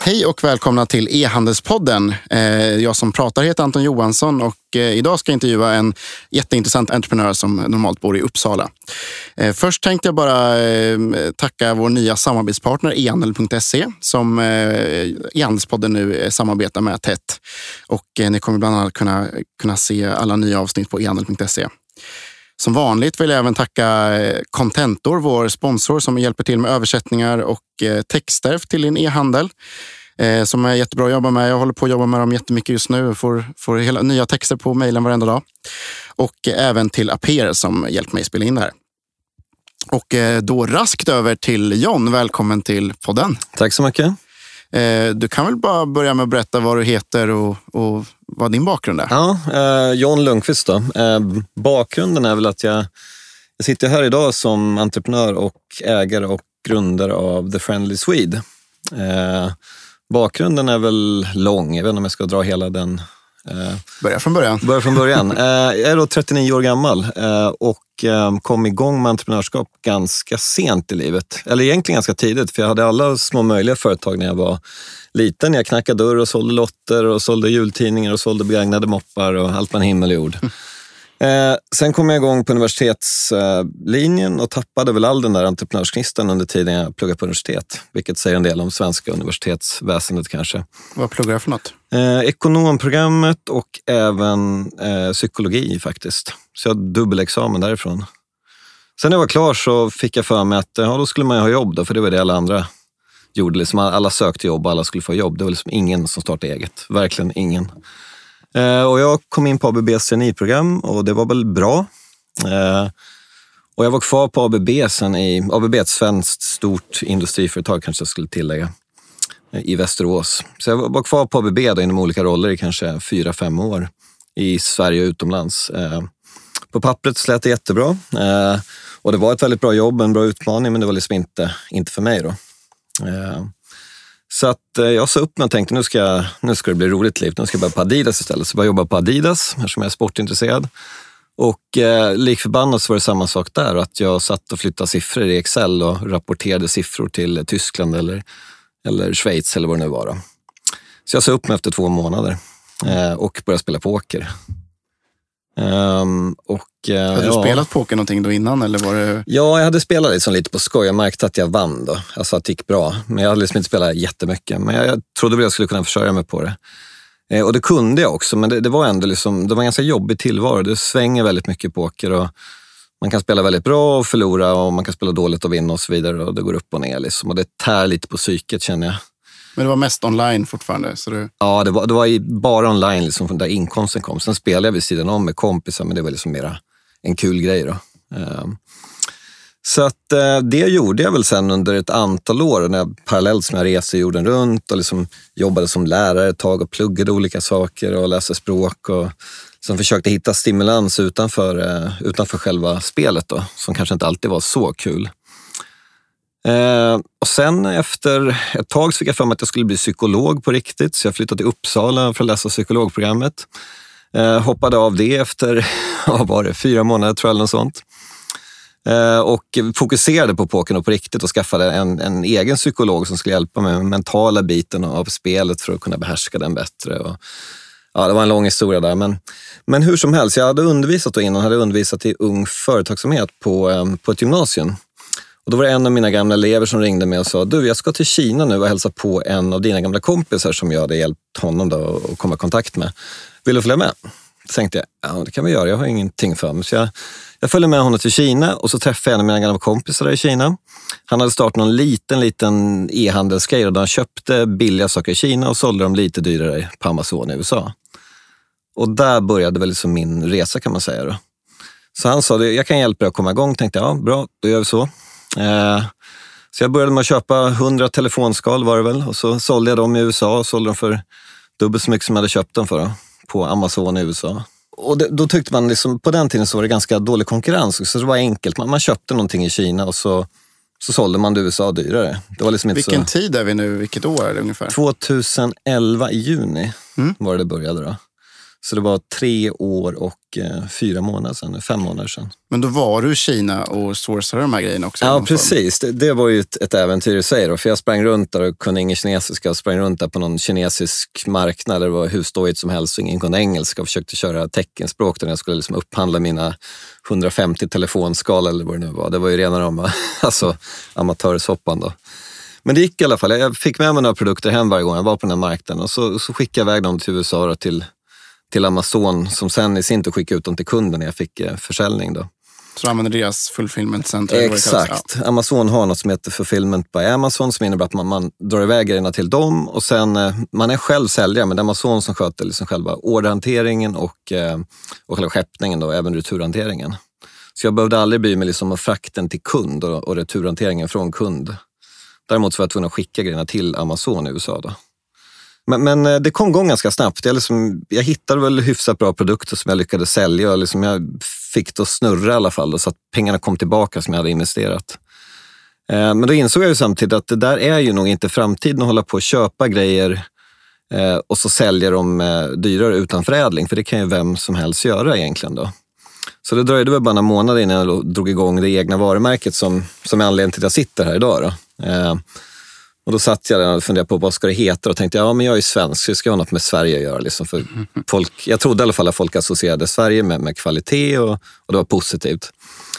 Hej och välkomna till e-handelspodden. Eh, jag som pratar heter Anton Johansson och eh, idag ska jag intervjua en jätteintressant entreprenör som normalt bor i Uppsala. Eh, först tänkte jag bara tacka vår nya samarbetspartner e-handel.se som e-handelspodden nu samarbetar med tätt. Och ni kommer bland annat kunna, kunna se alla nya avsnitt på e-handel.se. Som vanligt vill jag även tacka eh, Contentor, vår sponsor som hjälper till med översättningar och eh, texter till din e-handel eh, som är jättebra att jobba med. Jag håller på att jobba med dem jättemycket just nu. Får, får hela, nya texter på mejlen varenda dag. Och även till Aper som hjälpt mig spela in det här. Och då raskt över till John. Välkommen till podden. Tack så mycket. Eh, du kan väl bara börja med att berätta vad du heter och, och vad din bakgrund är? Ja, eh, John Lundqvist då. Eh, bakgrunden är väl att jag, jag sitter här idag som entreprenör och ägare och grundare av The Friendly Swede. Bakgrunden är väl lång, jag vet inte om jag ska dra hela den. Eh, börja från början. Börja från början. Eh, jag är då 39 år gammal eh, och kom igång med entreprenörskap ganska sent i livet. Eller egentligen ganska tidigt, för jag hade alla små möjliga företag när jag var liten. Jag knackade dörr och sålde lotter och sålde jultidningar och sålde begagnade moppar och allt man himmel och jord. Eh, sen kom jag igång på universitetslinjen och tappade väl all den där entreprenörsknistan under tiden jag pluggade på universitet. Vilket säger en del om svenska universitetsväsendet kanske. Vad pluggar du för något? Eh, ekonomprogrammet och även eh, psykologi faktiskt. Så jag har dubbelexamen därifrån. Sen när jag var klar så fick jag för mig att ja, då skulle man ju ha jobb, då, för det var det alla andra gjorde. Liksom alla sökte jobb och alla skulle få jobb. Det var liksom ingen som startade eget. Verkligen ingen. Eh, och jag kom in på ABBs traineeprogram och det var väl bra. Eh, och jag var kvar på ABB sen i, ABB är ett svenskt stort industriföretag kanske jag skulle tillägga, eh, i Västerås. Så jag var kvar på ABB då, inom olika roller i kanske fyra, fem år i Sverige och utomlands. På pappret lät det jättebra och det var ett väldigt bra jobb, en bra utmaning, men det var liksom inte, inte för mig. då. Så att eh, jag sa upp mig och tänkte nu ska, nu ska det bli roligt liv. Nu ska jag börja på Adidas istället. Så jag började jobba på Adidas eftersom jag är sportintresserad. Och eh, lik förbannat så var det samma sak där. Att jag satt och flyttade siffror i Excel och rapporterade siffror till Tyskland eller, eller Schweiz eller vad det nu var. Då. Så jag sa upp mig efter två månader eh, och började spela poker. Um, och, uh, hade du ja. spelat poker någonting då innan? Eller var det... Ja, jag hade spelat liksom lite på skoj. Jag märkte att jag vann då. Alltså att det gick bra. Men jag hade liksom inte spelat jättemycket. Men jag, jag trodde väl jag skulle kunna försörja mig på det. Eh, och det kunde jag också, men det, det, var ändå liksom, det var en ganska jobbig tillvaro. Det svänger väldigt mycket poker. Och man kan spela väldigt bra och förlora och man kan spela dåligt och vinna och så vidare. Och det går upp och ner. Liksom. Och det tär lite på psyket känner jag. Men det var mest online fortfarande? Så det... Ja, det var, det var bara online liksom, där inkomsten kom. Sen spelade jag vid sidan om med kompisar, men det var liksom mera en kul grej. Då. Ehm, så att, eh, det gjorde jag väl sen under ett antal år, när jag, parallellt som jag reste jorden runt och liksom jobbade som lärare ett tag och pluggade olika saker och läste språk. Och som försökte hitta stimulans utanför, eh, utanför själva spelet, då, som kanske inte alltid var så kul. Eh, och sen efter ett tag så fick jag för mig att jag skulle bli psykolog på riktigt, så jag flyttade till Uppsala för att läsa psykologprogrammet. Eh, hoppade av det efter, vad var det, fyra månader tror jag, eller något sånt. Eh, och fokuserade på pokern och på riktigt och skaffade en, en egen psykolog som skulle hjälpa mig med den mentala biten av spelet för att kunna behärska den bättre. Och, ja, det var en lång historia där. Men, men hur som helst, jag hade undervisat då innan, hade undervisat i ung företagsamhet på, eh, på ett gymnasium. Och då var det en av mina gamla elever som ringde mig och sa, du jag ska till Kina nu och hälsa på en av dina gamla kompisar som jag hade hjälpt honom då att komma i kontakt med. Vill du följa med? Då tänkte jag, ja det kan vi göra, jag har ingenting för mig. Så jag, jag följde med honom till Kina och så träffade jag en av mina gamla kompisar där i Kina. Han hade startat någon liten, liten e-handelsgrej där han köpte billiga saker i Kina och sålde dem lite dyrare på Amazon i USA. Och där började väl liksom min resa kan man säga. Då. Så han sa, jag kan hjälpa dig att komma igång. Tänkte ja, bra, då gör vi så. Eh, så jag började med att köpa 100 telefonskal var det väl och så sålde jag dem i USA och sålde dem för dubbelt så mycket som jag hade köpt dem för på Amazon i USA. Och det, då tyckte man, liksom, på den tiden så var det ganska dålig konkurrens, så det var enkelt. Man, man köpte någonting i Kina och så, så sålde man det i USA dyrare. Det var liksom Vilken så... tid är vi nu? Vilket år är det ungefär? 2011 i juni mm. var det det började. Då. Så det var tre år och eh, fyra månader sedan, fem månader sedan. Men då var du i Kina och sourcade de här grejerna också? Ja, precis. Det, det, var ju ett, ett äventyr i sig. Då, för jag sprang runt där och kunde ingen kinesiska. Jag sprang runt där på någon kinesisk marknad där det var hur stojigt som helst och ingen kunde engelska och försökte köra teckenspråk där jag skulle liksom upphandla mina 150 telefonskal eller vad det nu var. Det var ju rena rama alltså, amatörssoppan. Då. Men det gick i alla fall. Jag fick med mig några produkter hem varje gång jag var på den här marknaden och så, så skickade jag iväg dem till USA, då, till, till Amazon som sen i sin tur skickade ut dem till kunden när jag fick eh, försäljning. Då. Så du använder deras fulfillment center? Exakt. Ja. Amazon har något som heter fulfillment by Amazon som innebär att man, man drar iväg grejerna till dem och sen, eh, man är själv säljare men det är Amazon som sköter liksom själva orderhanteringen och, eh, och själva skeppningen och även returhanteringen. Så jag behövde aldrig bry mig liksom om frakten till kund och, och returhanteringen från kund. Däremot så var jag tvungen att skicka grejerna till Amazon i USA. Då. Men, men eh, det kom igång ganska snabbt. Jag, liksom, jag hittade väl hyfsat bra produkter som jag lyckades sälja. Och liksom jag fick det att snurra i alla fall, då, så att pengarna kom tillbaka som jag hade investerat. Eh, men då insåg jag ju samtidigt att det där är ju nog inte framtiden att hålla på och köpa grejer eh, och så sälja dem eh, dyrare utan förädling, för det kan ju vem som helst göra egentligen. då. Så det dröjde väl bara några månader innan jag drog igång det egna varumärket som, som är anledningen till att jag sitter här idag. Då. Eh, och då satt jag där och funderade på vad ska det heta och tänkte ja, men jag är svensk, så det ska ha något med Sverige att göra. Liksom. För folk, jag trodde i alla fall att folk associerade Sverige med, med kvalitet och, och det var positivt.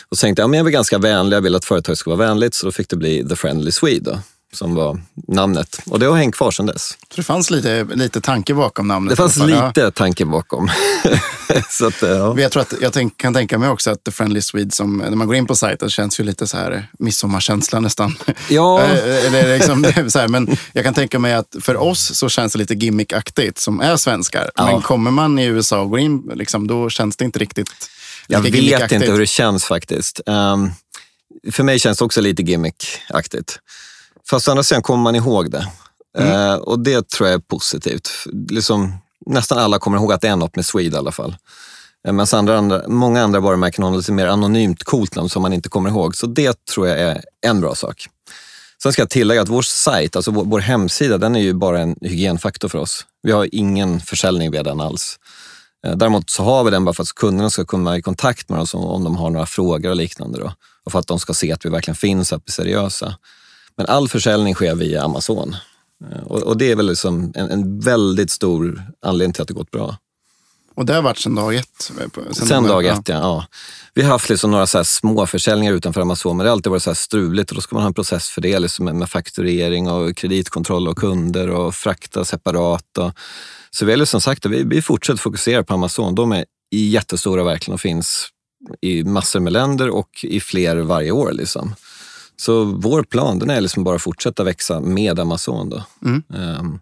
Och så tänkte jag, ja, men jag är ganska vänlig, jag vill att företaget ska vara vänligt, så då fick det bli The Friendly Swede. Då som var namnet. Och det har hängt kvar sedan dess. Så det fanns lite, lite tanke bakom namnet? Det fanns lite tanke bakom. så att, ja. Jag tror att jag tänk, kan tänka mig också att The Friendly Swede, som, när man går in på sajten, känns ju lite så här midsommarkänsla nästan. Ja. Eh, eller liksom, så här, men jag kan tänka mig att för oss så känns det lite gimmickaktigt som är svenskar. Ja. Men kommer man i USA och går in, liksom, då känns det inte riktigt Jag vet inte hur det känns faktiskt. Um, för mig känns det också lite gimmickaktigt. Fast å andra sidan kommer man ihåg det. Mm. Eh, och det tror jag är positivt. Liksom, nästan alla kommer ihåg att det är något med Swede i alla fall. Eh, Medan andra, andra, många andra varumärken har lite mer anonymt coolt namn som man inte kommer ihåg. Så det tror jag är en bra sak. Sen ska jag tillägga att vår sajt, alltså vår, vår, hemsida, den är ju bara en hygienfaktor för oss. Vi har ingen försäljning via den alls. Eh, däremot så har vi den bara för att kunderna ska komma i kontakt med oss om de har några frågor och liknande. Då. Och för att de ska se att vi verkligen finns, att vi är seriösa. Men all försäljning sker via Amazon. Eh, och, och det är väl liksom en, en, väldigt stor anledning till att det gått bra. Och det har varit sedan dag ett? Sen, sen dag ett, ja. ja. Vi har haft liksom några så små försäljningar utanför Amazon, men det har alltid varit så struligt och då ska man ha en process för det, liksom med, med fakturering och kreditkontroll och kunder och frakta separat. Och, så vi har liksom sagt att vi, vi fortsätter fokusera på Amazon. De är jättestora verkligen och finns i massor med länder och i fler varje år. Liksom. Så vår plan den är liksom bara att fortsätta växa med Amazon. Då. Mm. Um,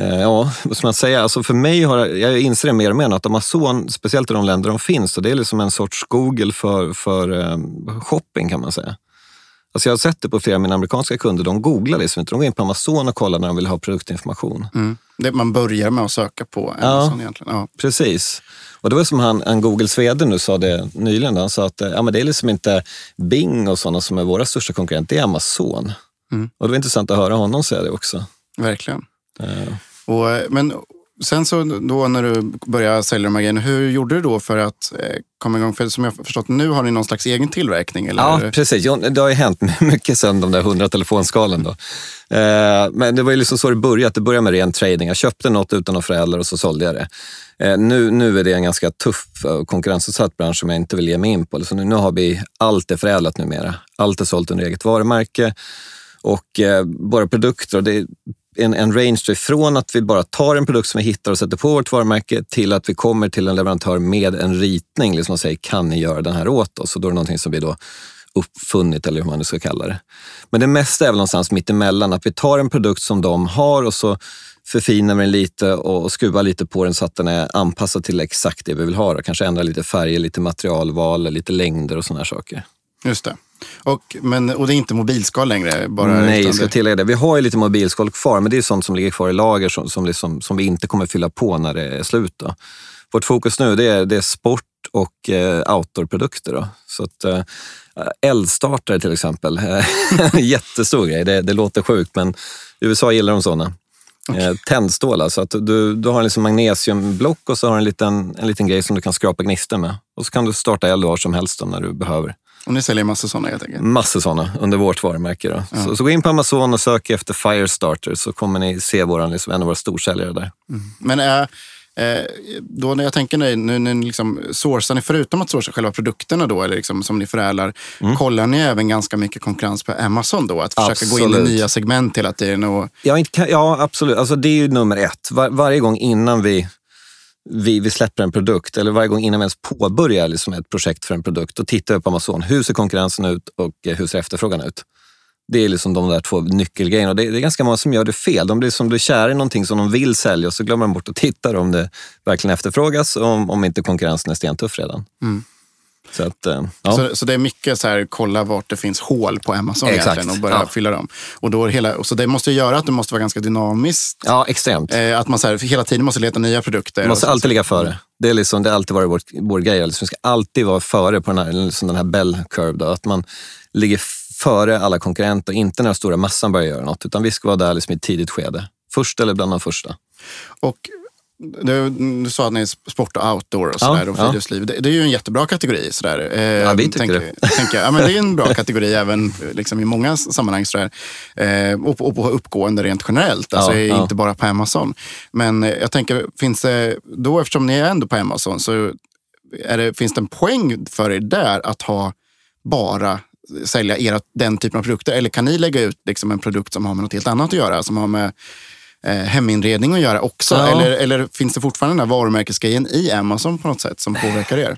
uh, ja, vad ska man säga? Alltså för mig har jag inser det mer och mer att Amazon, speciellt i de länder de finns, så det är liksom en sorts Google för, för um, shopping kan man säga. Alltså jag har sett det på flera av mina amerikanska kunder. De googlar liksom inte. De går in på Amazon och kollar när de vill ha produktinformation. Mm. Det man börjar med att söka på Amazon ja, egentligen. Ja, precis. Och det var som han, en Googles vd nu sa det nyligen. Han sa att ja, men det är liksom inte Bing och sådana som är våra största konkurrenter, det är Amazon. Mm. Och det var intressant att höra honom säga det också. Verkligen. Uh. Och, men sen så då när du började sälja de här grejerna, hur gjorde du då för att eh, komma igång? För som jag har förstått nu har ni någon slags egen tillverkning? Eller? Ja, precis. Det har ju hänt mycket sen de där hundra telefonskalen. Då. Eh, men det var ju liksom så det började. Det började med ren trading. Jag köpte något utan att förädla och så sålde jag det. Eh, nu, nu är det en ganska tuff och konkurrensutsatt bransch som jag inte vill ge mig in på. Så nu, nu har vi allt är förädlat numera. Allt är sålt under eget varumärke och våra produkter. Och det, en, en range från att vi bara tar en produkt som vi hittar och sätter på vårt varumärke till att vi kommer till en leverantör med en ritning liksom och säger kan ni göra den här åt oss? Och då är det någonting som vi då uppfunnit eller hur man nu ska kalla det. Men det mesta är väl någonstans mittemellan, att vi tar en produkt som de har och så förfinar vi den lite och skruvar lite på den så att den är anpassad till exakt det vi vill ha. Kanske ändra lite färger, lite materialval, lite längder och sådana saker. Just det. Och, men, och det är inte mobilskal längre? Bara Nej, jag ska tillägga det. Vi har ju lite mobilskal kvar, men det är sånt som ligger kvar i lager som, som, liksom, som vi inte kommer fylla på när det är slut. Då. Vårt fokus nu det är, det är sport och eh, outdoorprodukter. Då. Så att, eh, eldstartare till exempel, jättestor grej. Det, det låter sjukt, men i USA gillar de sådana. Okay. Tändstålar, så att du, du har en liksom magnesiumblock och så har en liten, en liten grej som du kan skrapa gnistor med. Och så kan du starta eld var som helst när du behöver. Och ni säljer massor sådana helt enkelt? Massor sådana under vårt varumärke. Då. Ja. Så, så, gå in på Amazon och sök efter Firestarter så kommer ni se våran, liksom, en av våra storsäljare där. Mm. Men äh, då när jag tänker nu, nu, nu liksom, sourcar ni förutom att sourca själva produkterna då, eller liksom, som ni förädlar, mm. kollar ni även ganska mycket konkurrens på Amazon då? Att försöka absolut. gå in i nya segment hela tiden? Och... Ja, inte, ja absolut. Alltså, det är ju nummer ett. Var, varje gång innan vi, vi, vi släpper en produkt, eller varje gång innan vi ens påbörjar liksom ett projekt för en produkt, då tittar vi på Amazon. Hur ser konkurrensen ut och eh, hur ser efterfrågan ut? Det är liksom de där två nyckelgrejerna. Det är, det är ganska många som gör det fel. De blir som blir kära i någonting som de vill sälja och så glömmer de bort att titta om det verkligen efterfrågas och om, om inte konkurrensen är stentuff redan. Mm. Så, att, eh, ja. så, så, det är mycket så här, kolla vart det finns hål på Amazon egentligen och börja ja. fylla dem. Och då hela, så det måste göra att det måste vara ganska dynamiskt. Ja, extremt. Eh, att man så här, hela tiden måste leta nya produkter. Man måste alltid ligga före. Det, är liksom, det har alltid varit vår, vår grej. Alltså, vi ska alltid vara före på den här, liksom den här bell curve. Då, att man ligger före alla konkurrenter, inte när den stora massan börjar göra något, utan vi ska vara där liksom i ett tidigt skede. Först eller bland de första. Och du, du sa att ni är sport och outdoor och, sådär, ja, och friluftsliv. Det, det, är ju en jättebra kategori. Sådär. Eh, ja, vi tycker tänk, det. Tänk, ja, men det är en bra kategori även liksom, i många sammanhang. Sådär. Eh, och, och på uppgående rent generellt, alltså, ja, inte bara på Amazon. Men eh, jag tänker, finns det då, eftersom ni är ändå på Amazon, så det, finns det en poäng för er där att ha bara sälja era, den typen av produkter? Eller kan ni lägga ut liksom en produkt som har med något helt annat att göra? Som har med eh, heminredning att göra också? Ja. Eller, eller finns det fortfarande den här varumärkesgrejen i Amazon på något sätt som påverkar er?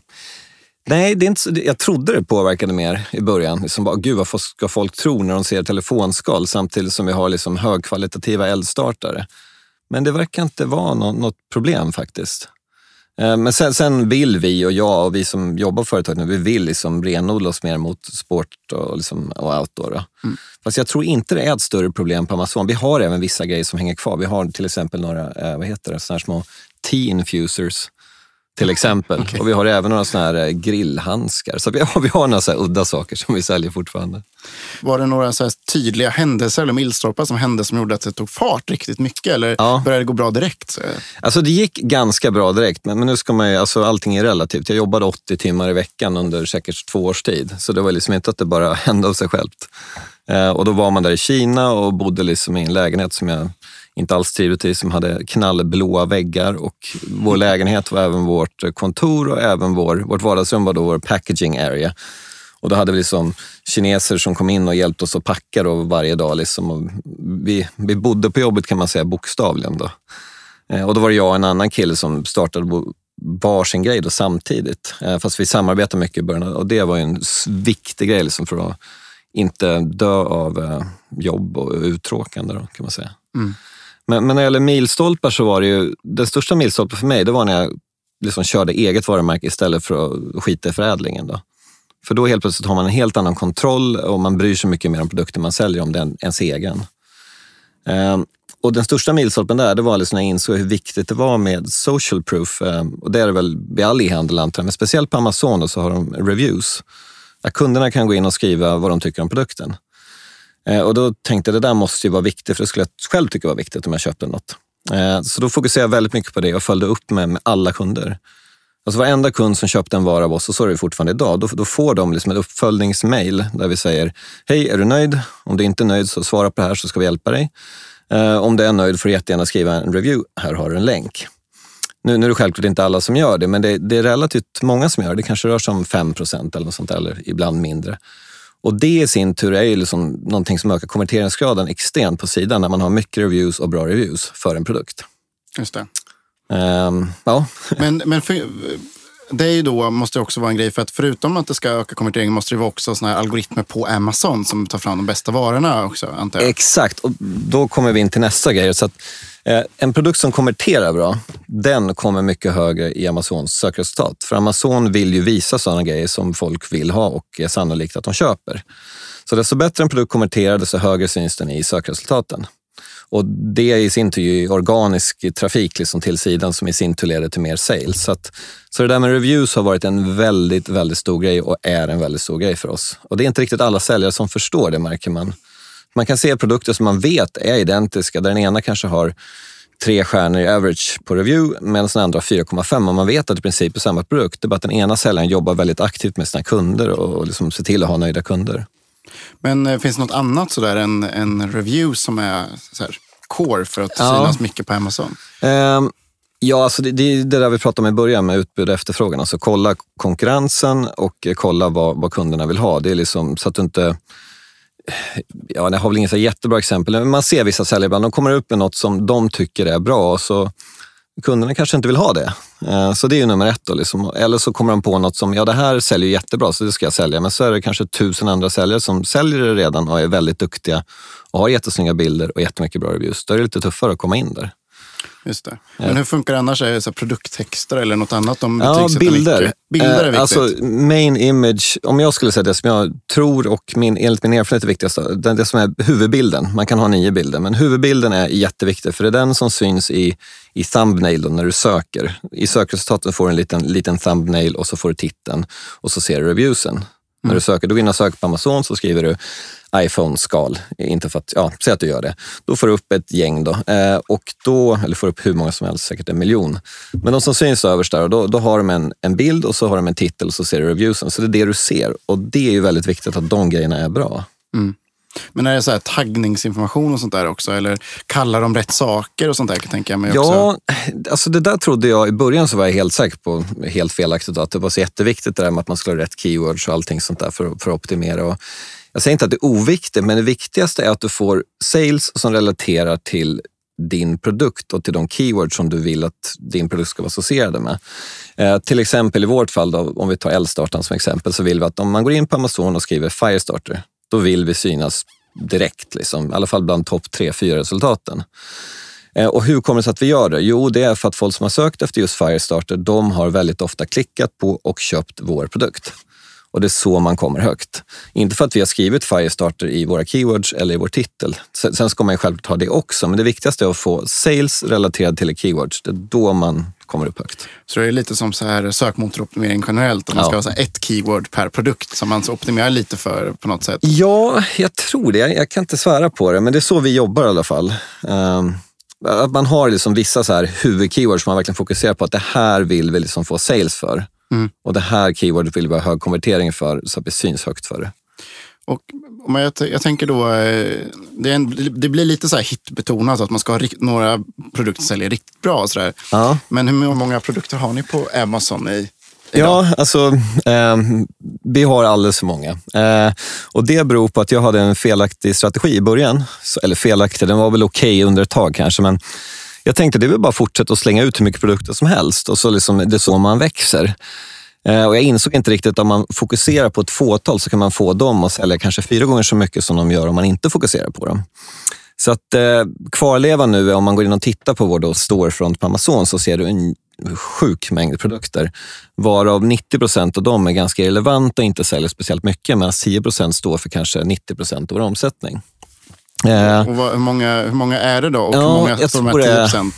Nej, det är inte, jag trodde det påverkade mer i början. Liksom bara, Gud, vad ska folk tro när de ser telefonskal samtidigt som vi har liksom högkvalitativa eldstartare? Men det verkar inte vara något, något problem faktiskt. Eh, men sen, sen, vill vi och jag och vi som jobbar på företaget nu, vi vill liksom renodla oss mer mot sport och, liksom, och outdoor. Mm. Fast jag tror inte det är ett större problem på Amazon. Vi har även vissa grejer som hänger kvar. Vi har till exempel några, eh, vad heter det, såna här små tea-infusers till exempel. Okay. Och vi har även några såna här eh, grillhandskar. Så vi har, vi har några så udda saker som vi säljer fortfarande. Var det några så tydliga händelser eller milstolpar som hände som gjorde att det tog fart riktigt mycket? Eller ja. började det gå bra direkt? Alltså det gick ganska bra direkt, men, men nu ska man ju, alltså allting är relativt. Jag jobbade 80 timmar i veckan under säkert två års tid, så det var liksom inte att det bara hände av sig självt. Eh, och då var man där i Kina och bodde liksom i en lägenhet som jag inte alls trivdes i, som hade knallblåa väggar och vår lägenhet var även vårt kontor och även vår, vårt vardagsrum var då vår packaging area. Och då hade vi liksom kineser som kom in och hjälpte oss att packa då varje dag. Liksom. vi, vi bodde på jobbet kan man säga bokstavligen. Då. Eh, och då var det jag och en annan kille som startade varsin grej då samtidigt. Eh, fast vi samarbetade mycket i början och det var en viktig grej liksom för att inte dö av eh, jobb och uttråkande då, kan man säga. Mm. Men, men när det gäller milstolpar så var det ju, den största milstolpen för mig, det var när jag liksom körde eget varumärke istället för att skita i förädlingen. Då. För då helt plötsligt har man en helt annan kontroll och man bryr sig mycket mer om produkten man säljer om den ens egen. Ehm, och den största milstolpen där, det var liksom när jag insåg hur viktigt det var med social proof. Ehm, och det är det väl vid all e-handel antar jag, men speciellt på Amazon då, så har de reviews. Där kunderna kan gå in och skriva vad de tycker om produkten. Eh, och då tänkte jag det där måste ju vara viktigt, för det skulle jag själv tycka var viktigt om jag köpte något. Eh, så då fokuserade jag väldigt mycket på det och följde upp med, med alla kunder. Alltså varenda kund som köpte en vara av oss, och så är det fortfarande idag, då, då får de liksom ett uppföljningsmail där vi säger Hej, är du nöjd? Om du inte är nöjd så svara på det här så ska vi hjälpa dig. Eh, om du är nöjd får du jättegärna skriva en review. Här har du en länk. Nu, nu är det självklart inte alla som gör det, men det, det är relativt många som gör det. Det kanske rör sig om 5 procent eller något sånt, eller ibland mindre. Och det i sin tur är ju liksom någonting som ökar konverteringsgraden extremt på sidan när man har mycket reviews och bra reviews för en produkt. Just det. Um, ja. Men, men för, det är ju då, måste också vara en grej, för att förutom att det ska öka konverteringen måste det vara också såna här algoritmer på Amazon som tar fram de bästa varorna också, antar jag. Exakt, och då kommer vi in till nästa grej. Så att, Eh, en produkt som konverterar bra, den kommer mycket högre i Amazons sökresultat. För Amazon vill ju visa sådana grejer som folk vill ha och är sannolikt att de köper. Så desto bättre en produkt konverterar, desto högre syns den i sökresultaten. Och det i sin tur är organisk trafik liksom till sidan som i sin tur leder till mer sales. Så, att, så det där med reviews har varit en väldigt, väldigt stor grej och är en väldigt stor grej för oss. Och det är inte riktigt alla säljare som förstår det märker man. Man kan se produkter som man vet är identiska, där den ena kanske har tre stjärnor i average på review medan den andra har 4,5 och man vet att det i princip är samma produkt. Det är bara att den ena säljaren jobbar väldigt aktivt med sina kunder och liksom ser till att ha nöjda kunder. Men eh, finns det något annat sådär än en review som är så här, core för att synas mycket på Amazon? Um, Ja, alltså det, det är det där vi pratade om i början med utbud och efterfrågan. Alltså kolla konkurrensen och kolla vad, vad kunderna vill ha. Det är liksom så att du inte... Ja, jag har väl inget så jättebra exempel, men man ser vissa säljare ibland, de kommer upp med något som de tycker är bra och så kunderna kanske inte vill ha det. Eh, så det är ju nummer ett. Då, liksom. Eller så kommer de på något som, ja det här säljer jättebra så det ska jag sälja. Men så är det kanske tusen andra säljare som säljer det redan och är väldigt duktiga och har jättesnygga bilder och jättemycket bra reviews. Då är det lite tuffare att komma in där. Just det. Men ja. hur funkar det annars? Är det så produkttexter eller något annat? Om ja, bilder. Bilder är eh, alltså, viktigt. Alltså, main image, om jag skulle säga det som jag tror och min, enligt min erfarenhet är viktigast, det, det som är huvudbilden. Man kan ha nio bilder, men huvudbilden är jätteviktig för det är den som syns i, i thumbnail då, när du söker. I sökresultaten får du en liten, liten thumbnail och så får du titeln och så ser du reviewsen. Mm. När du söker, du går in och söker på Amazon så skriver du iPhone-skal. Inte för att, ja, säg att du gör det. Då får du upp ett gäng då. Eh, och då, eller får upp hur många som helst, säkert en miljon. Men de som syns överst där, då, då har de en, en bild och så har de en titel och så ser du reviewsen. Så det är det du ser och det är ju väldigt viktigt att de grejerna är bra. Men är det så här taggningsinformation och sånt där också? Eller kallar de rätt saker och sånt där? Tänker jag mig också. Ja, alltså det där trodde jag i början så var jag helt säker på, helt felaktigt, att det var så jätteviktigt det där med att man skulle ha rätt keywords och allting sånt där för, för att optimera. Och jag säger inte att det är oviktigt, men det viktigaste är att du får sales som relaterar till din produkt och till de keywords som du vill att din produkt ska vara associerade med. Eh, till exempel i vårt fall, då, om vi tar Eldstartaren som exempel, så vill vi att om man går in på Amazon och skriver Firestarter, då vill vi synas direkt, liksom, i alla fall bland topp tre, fyra resultaten. Eh, och hur kommer det sig att vi gör det? Jo, det är för att folk som har sökt efter just Firestarter, de har väldigt ofta klickat på och köpt vår produkt. Och det är så man kommer högt. Inte för att vi har skrivit Firestarter i våra keywords eller i vår titel. Sen ska man ju självklart ha det också, men det viktigaste är att få sales relaterad till keywords. Det är då man kommer upp högt. Så det är lite som så här sökmotoroptimering generellt. Om man ska ha så ett keyword per produkt som man optimerar lite för på något sätt. Ja, jag tror det. Jag, kan inte svära på det, men det är så vi jobbar i alla fall. Um, att man har liksom vissa så här huvudkeywords som man verkligen fokuserar på att det här vill vi liksom få sales för. Mm. Och det här keywordet vill vi ha hög konvertering för så att det syns högt för det. Och om jag, jag tänker då, eh, det, en, det, blir lite så här hitbetonat att man ska ha några produkter som säljer riktigt bra. Så ja. Men hur många produkter har ni på Amazon i, Ja, alltså eh, vi har alldeles för många. Eh, och det beror på att jag hade en felaktig strategi i början. Eller felaktig, den var väl okej okay under ett tag kanske, men jag tänkte det är väl bara att fortsätta att slänga ut hur mycket produkter som helst och så liksom, det är så man växer. Eh, och jag insåg inte riktigt att om man fokuserar på ett fåtal så kan man få dem att sälja kanske fyra gånger så mycket som de gör om man inte fokuserar på dem. Så att eh, kvarleva nu, om man går in och tittar på vår storefront på Amazon så ser du en sjuk mängd produkter. Varav 90 procent av dem är ganska relevanta och inte säljer speciellt mycket, medan 10 procent står för kanske 90 procent av vår omsättning. Eh, och vad, hur, många, hur många är det då? Och ja, hur många tror de här 10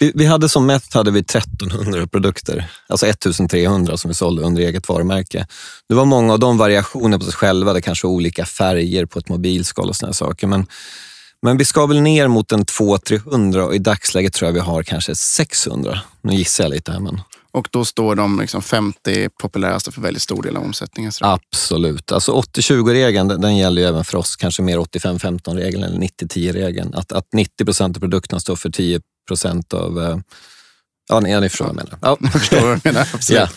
vi, vi, hade som mest hade vi 1300 produkter, alltså 1300 som vi sålde under eget varumärke. Det var många av de variationer på sig själva, det kanske olika färger på ett mobilskal och såna saker. Men, men vi ska väl ner mot en 200-300 och i dagsläget tror jag vi har kanske 600. Nu gissar jag lite här. Men... Och då står de liksom 50 populäraste för väldigt stor del av omsättningen? Absolut. Alltså 80-20-regeln den, den, gäller ju även för oss. Kanske mer 85-15-regeln eller 90-10-regeln. Att, att 90 procent av produkterna står för 10 procent av... Eh, ja, ni, ja, ni förstår vad jag menar. Ja, jag förstår vad du menar. Absolut.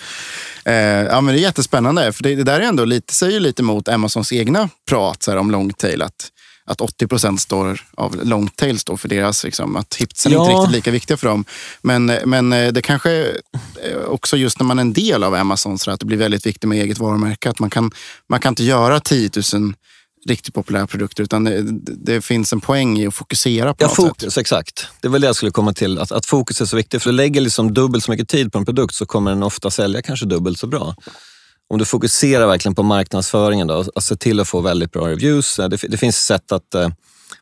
ja. Eh, ja, men det är jättespännande, för det, det där är ändå lite, säger lite mot Amazons egna prat så här, om longtail. Att att 80 procent står av longtail står för deras, liksom, att hitsen ja. inte riktigt lika viktiga för dem. Men, men eh, det kanske eh, också just när man är en del av Amazon, så att det blir väldigt viktigt med eget varumärke. Att man kan, man kan inte göra 10 000 riktigt populära produkter, utan det, det, finns en poäng i att fokusera på ja, något fokus, sätt. exakt. Det är väl det jag skulle komma till, att, att fokus är så viktigt. För du lägger liksom dubbelt så mycket tid på en produkt så kommer den ofta sälja kanske dubbelt så bra om du fokuserar verkligen på marknadsföringen då, och ser till att få väldigt bra reviews. Det, det finns sätt att eh,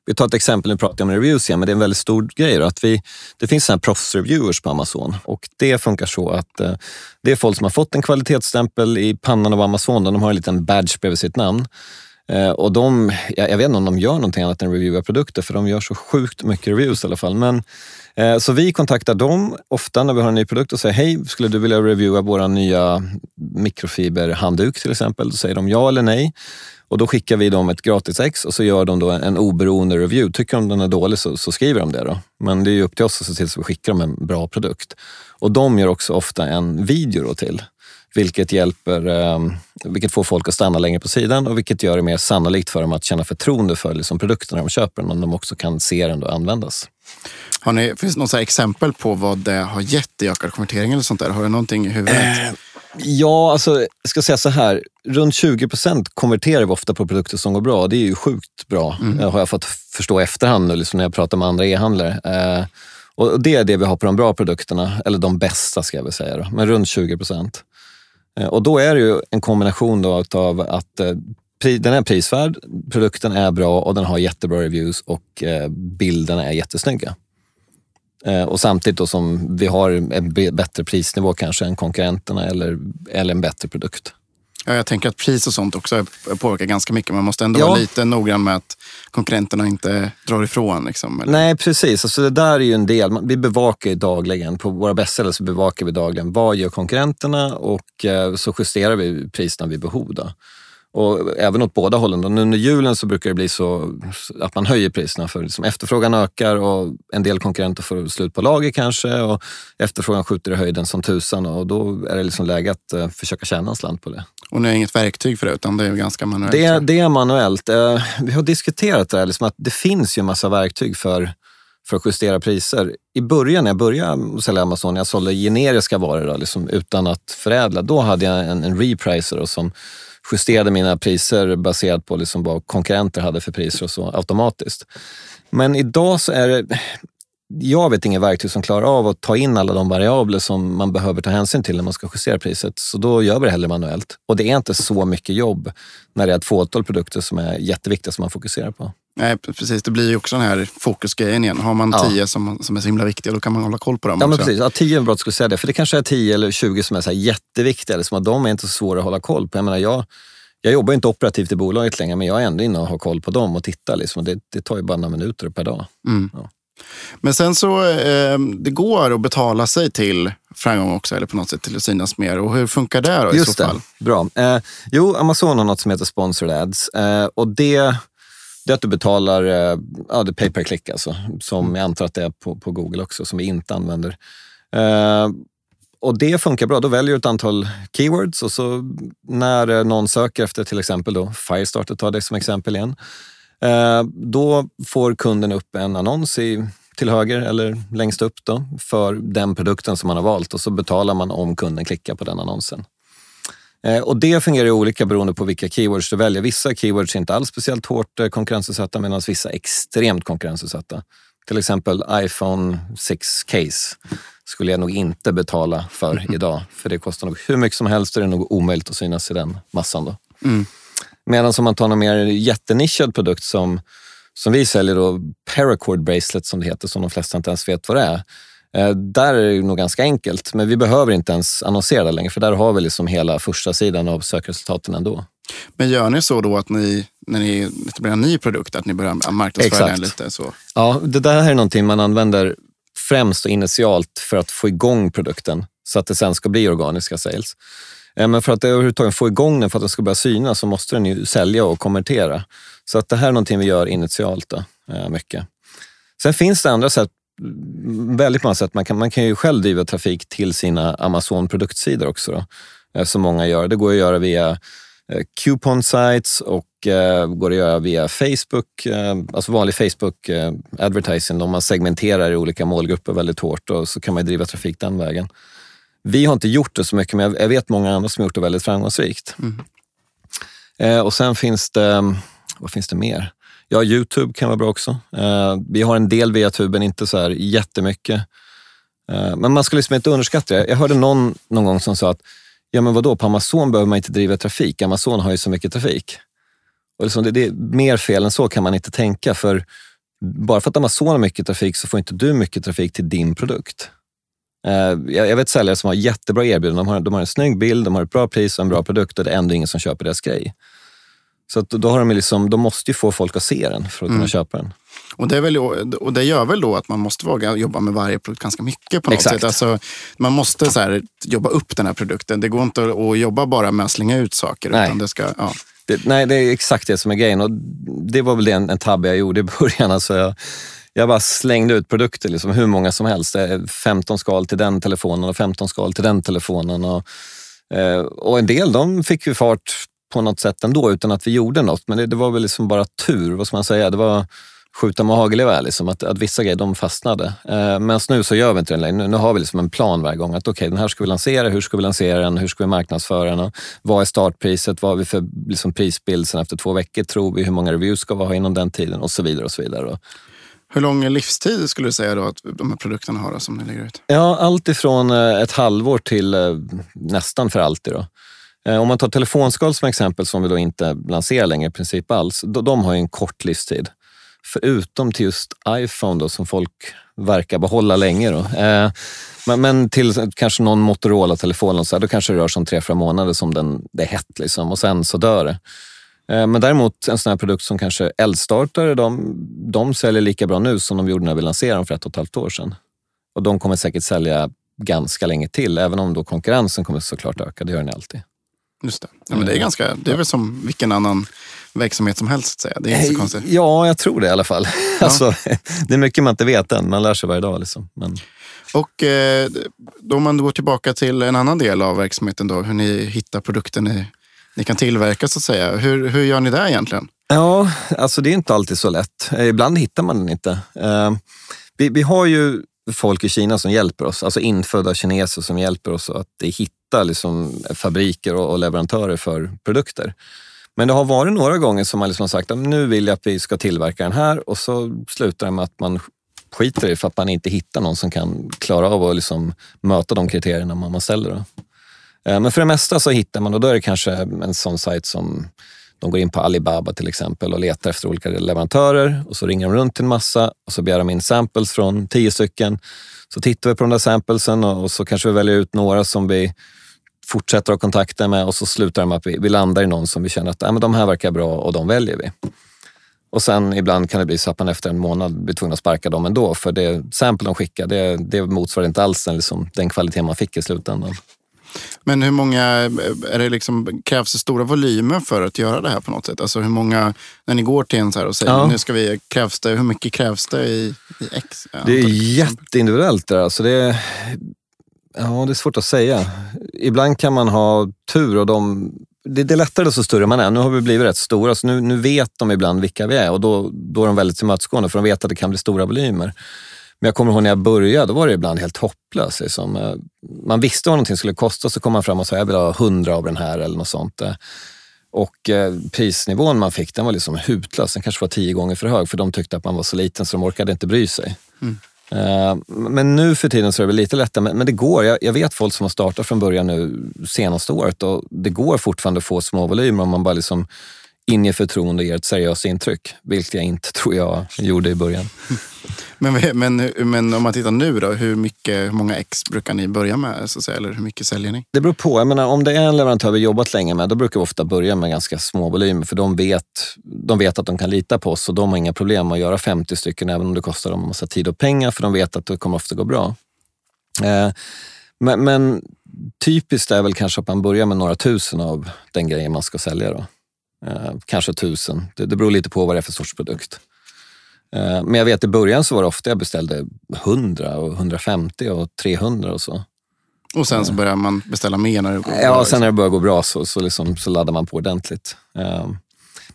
vi tar ett exempel, nu pratar jag om reviews igen, men det är en väldigt stor grej. Då, att vi, det finns proffsreviewers på Amazon och det funkar så att eh, det är folk som har fått en kvalitetsstämpel i pannan av Amazon. De har en liten badge bredvid sitt namn. Eh, och de, jag, jag vet inte om de gör någonting annat än reviewa produkter, för de gör så sjukt mycket reviews i alla fall. Men, eh, så vi kontaktar dem ofta när vi har en ny produkt och säger hej, skulle du vilja reviewa vår nya mikrofiberhandduk till exempel? Då säger de ja eller nej. Och då skickar vi dem ett gratis ex och så gör de då en oberoende review. Tycker de den är dålig så, så skriver de det. då. Men det är upp till oss att se till så vi skickar dem en bra produkt. Och de gör också ofta en video då till vilket, hjälper, eh, vilket får folk att stanna längre på sidan och vilket gör det mer sannolikt för dem att känna förtroende för liksom, produkterna de köper, men de också kan se den och användas. Har ni, finns det något exempel på vad det har gett i ökad konvertering eller sånt där? Har du någonting i huvudet? Eh, ja, alltså, jag ska säga så här. Runt 20 procent konverterar vi ofta på produkter som går bra. Det är ju sjukt bra, mm. har jag fått förstå i efterhand nu, liksom när jag pratar med andra e-handlare. Eh, och det är det vi har på de bra produkterna, eller de bästa ska jag väl säga, då, men runt 20 procent. Eh, och då är det ju en kombination då av att eh, den är prisvärd, produkten är bra och den har jättebra reviews och eh, bilderna är jättesnygga. Och samtidigt då som vi har en bättre prisnivå kanske än konkurrenterna eller, eller en bättre produkt. Ja, jag tänker att pris och sånt också påverkar ganska mycket. Man måste ändå ja. vara lite noggrann med att konkurrenterna inte drar ifrån. Liksom, Nej, precis. Alltså, det där är ju en del. Vi bevakar ju dagligen, på våra bästsellers så bevakar vi dagligen vad gör konkurrenterna och eh, så justerar vi priserna vid behov. Då. Och även åt båda hållen. Då. Under julen så brukar det bli så att man höjer priserna för liksom efterfrågan ökar och en del konkurrenter får slut på lager kanske och efterfrågan skjuter i höjden som tusan och då är det liksom läge att eh, försöka tjäna en slant på det. Och ni har inget verktyg för det utan det är ganska manuellt? Det, är, det är manuellt. Eh, vi har diskuterat det här, liksom att det finns ju en massa verktyg för för att justera priser. I början när jag började sälja Amazon, jag sålde generiska varor då, liksom utan att förädla, då hade jag en, en repricer som justerade mina priser baserat på liksom vad konkurrenter hade för priser och så automatiskt. Men idag så är det, jag vet inget verktyg som klarar av att ta in alla de variabler som man behöver ta hänsyn till när man ska justera priset. Så då gör vi det hellre manuellt. Och det är inte så mycket jobb när det är ett fåtal produkter som är jätteviktiga som man fokuserar på. Nej, precis. Det blir ju också den här fokusgrejen igen. Har man tio ja. som, som är så himla viktiga, då kan man hålla koll på dem Ja, men precis. Ja, tio är bra att skulle säga det. För det kanske är tio eller tjugo som är så jätteviktiga. Liksom, de är inte så svåra att hålla koll på. Jag menar, jag, jag jobbar inte operativt i bolaget längre, men jag är ändå inne och har koll på dem och tittar. Liksom. Det, det tar ju bara några minuter per dag. Mm. Ja. Men sen så, eh, det går att betala sig till framgång också, eller på något sätt till att synas mer. Och hur funkar det då Just i så fall? Det. Bra. Eh, jo, Amazon har något som heter sponsored ads. Eh, och det, det är att du betalar eh, ja, det pay per click, alltså, som mm. jag antar att det är på, på Google också, som vi inte använder. Eh, och det funkar bra. Då väljer du ett antal keywords och så när någon söker efter till exempel då Firestarter, tar det som exempel igen. Eh, då får kunden upp en annons i, till höger eller längst upp då, för den produkten som man har valt och så betalar man om kunden klickar på den annonsen. Eh, och det fungerar olika beroende på vilka keywords du väljer. Vissa keywords är inte alls speciellt hårt eh, konkurrensutsatta medan vissa är extremt konkurrensutsatta. Till exempel iPhone 6 case skulle jag nog inte betala för mm. idag. För det kostar nog hur mycket som helst och det är nog omöjligt att synas i den massan. Då. Mm. Medan om man tar en mer jättenischad produkt som, som vi säljer, då, Paracord Bracelet som det heter, som de flesta inte ens vet vad det är. Eh, där är det nog ganska enkelt, men vi behöver inte ens annonsera det längre för där har vi liksom hela första sidan av sökresultaten ändå. Men gör ni så då att ni, när ni etablerar en ny produkt, att ni börjar marknadsföra den lite? Så? Ja, det där är någonting man använder främst och initialt för att få igång produkten så att det sen ska bli organiska sales. Eh, men för att överhuvudtaget få igång den, för att den ska börja synas, så måste den ju sälja och konvertera. Så att det här är någonting vi gör initialt då, eh, mycket. Sen finns det andra sätt, mm, väldigt många sätt. Man kan, man kan ju själv driva trafik till sina Amazon produktsidor också, då, eh, som många gör. Det går att göra via coupon sites och går att göra via Facebook, alltså vanlig Facebook advertising. Om man segmenterar i olika målgrupper väldigt hårt och så kan man driva trafik den vägen. Vi har inte gjort det så mycket, men jag vet många andra som har gjort det väldigt framgångsrikt. Mm. Eh, och sen finns det, vad finns det mer? Ja, Youtube kan vara bra också. Eh, vi har en del via tuben, inte så här jättemycket. Eh, men man ska liksom inte underskatta det. Jag hörde någon någon gång som sa att, ja men vadå, på Amazon behöver man inte driva trafik. Amazon har ju så mycket trafik. Och liksom det, det är mer fel än så kan man inte tänka, för bara för att Amazon har mycket trafik så får inte du mycket trafik till din produkt. Eh, jag vet säljare som har jättebra erbjudanden. De har, de har en snygg bild, de har ett bra pris och en bra produkt och det är ändå ingen som köper deras grej. Så då har de, liksom, de måste ju få folk att se den för att kunna Mm. köpa den. Och det, är väl, och det gör väl då att man måste våga jobba med varje produkt ganska mycket på något Exakt. sätt. Alltså, man måste så här, jobba upp den här produkten. Det går inte att, jobba bara med att slänga ut saker. Nej. Utan det ska, ja. Det, nej, det är exakt det som är grejen. Och det var väl en, en tabbe jag gjorde i början. Alltså jag, jag bara slängde ut produkter, liksom, hur många som helst. Eh, 15 skal till den telefonen och 15 skal till den telefonen. Och, eh, och en del de fick ju fart på något sätt ändå utan att vi gjorde något. Men det, det var väl liksom bara tur, vad ska man säga? Det var skjuta med hagelgevär, liksom, att, att vissa grejer de fastnade. Eh, Men nu så gör vi inte det längre. Nu, nu har vi liksom en plan varje gång. Att okej, den här ska vi lansera. Hur ska vi lansera den? Hur ska vi marknadsföra den? Och Vad är startpriset? Vad har vi för liksom, prisbild sen efter två veckor tror vi? Hur många reviews ska vi ha inom den tiden? Och så vidare. och så vidare. Hur lång livstid skulle du säga då att de här produkterna har då, som ni lägger ut? Ja, allt ifrån eh, ett halvår till eh, nästan för alltid. Då. Eh, om man tar telefonskal som exempel, som vi då inte lanserar längre i princip alls, då- de har ju en kort livstid. Förutom till just iPhone då, som folk verkar behålla länge. Då. Eh, Men, men till kanske någon Motorola-telefon, då kanske det rör sig om tre, fyra månader som den, det är hett liksom, och sen så dör det. Eh, Men däremot en sån här produkt som kanske eldstartare, de, de säljer lika bra nu som de gjorde när vi lanserade dem för ett och ett halvt år sedan. Och de kommer säkert sälja ganska länge till, även om då konkurrensen kommer såklart öka. Det gör den alltid. Just det. Ja, men det, är ganska, det är väl som vilken annan verksamhet som helst. Säga. Det är inte så konstigt. Ja, jag tror det i alla fall. Alltså, det är mycket man inte vet än. Man lär sig varje dag. Liksom. Men, Och eh, då om man går tillbaka till en annan del av verksamheten, då, hur ni hittar produkter ni, ni kan tillverka så att säga. Hur, hur gör ni det egentligen? ja, alltså det är inte alltid så lätt. Eh, ibland hittar man den inte. Eh, vi, vi har ju folk i Kina som hjälper oss, alltså infödda kineser som hjälper oss att hitta liksom fabriker och, leverantörer för produkter. Men det har varit några gånger som man liksom har sagt att nu vill jag att vi ska tillverka den här och så slutar det med att man skiter i det för att man inte hittar någon som kan klara av att liksom möta de kriterierna man man ställer. Då. Eh, men för det mesta så hittar man och då är det kanske en sån sajt som de går in på Alibaba till exempel och letar efter olika leverantörer och så ringer de runt till en massa och så begär de in samples från tio stycken. Så tittar vi på de där samplesen och så kanske vi väljer ut några som vi fortsätter ha kontakter med och så slutar det med att vi, vi landar i någon som vi känner att äh, men de här verkar bra och de väljer vi. Och sen ibland kan det bli så att man efter en månad blir tvungen att sparka dem ändå för det sample de skickar det, det motsvarar inte alls den, liksom, den kvalitet man fick i slutändan. Men hur många, är det liksom, krävs det stora volymer för att göra det här på något sätt? Alltså hur många, när ni går till en så här och säger Ja. nu ska vi, krävs det, hur mycket krävs det i, i X? Det är antal- jätteindividuellt det där. Alltså det, ja, det är svårt att säga. Ibland kan man ha tur och de... Det, det är lättare desto större man är. Nu har vi blivit rätt stora, så nu, nu vet de ibland vilka vi är och då, då är de väldigt tillmötesgående för de vet att det kan bli stora volymer. Men jag kommer ihåg när jag började, då var det ibland helt hopplöst. Liksom. Eh, Man visste vad någonting skulle kosta, så kom man fram och sa jag vill ha hundra av den här eller något sånt. Eh, Och eh, prisnivån man fick, den var liksom hutlös. Den kanske var tio gånger för hög, för de tyckte att man var så liten så de orkade inte bry sig. Eh, Men nu för tiden så är det väl lite lättare, men men det går. Jag, jag vet folk som har startat från början nu senaste året och det går fortfarande att få små volymer om man bara liksom inger förtroende och ger ett seriöst intryck, vilket jag inte tror jag gjorde i början. Men, men, men om man tittar nu då, hur, mycket, hur många ex brukar ni börja med? Så att säga, eller hur mycket säljer ni? Det beror på. Jag menar, om det är en leverantör vi jobbat länge med, då brukar vi ofta börja med ganska små volymer, för de vet, de vet att de kan lita på oss och de har inga problem med att göra 50 stycken, även om det kostar dem en massa tid och pengar, för de vet att det kommer ofta gå bra. Eh, men, men typiskt är väl kanske att man börjar med några tusen av den grejen man ska sälja. Då. Eh, kanske tusen. Det, det beror lite på vad det är för sorts produkt. Eh, men jag vet i början så var det ofta jag beställde 100 och 150 och 300 och så. Och sen så börjar man beställa mer när det går Ja, bra, sen när det börjar gå bra så, så, liksom, så laddar man på ordentligt. Ehm,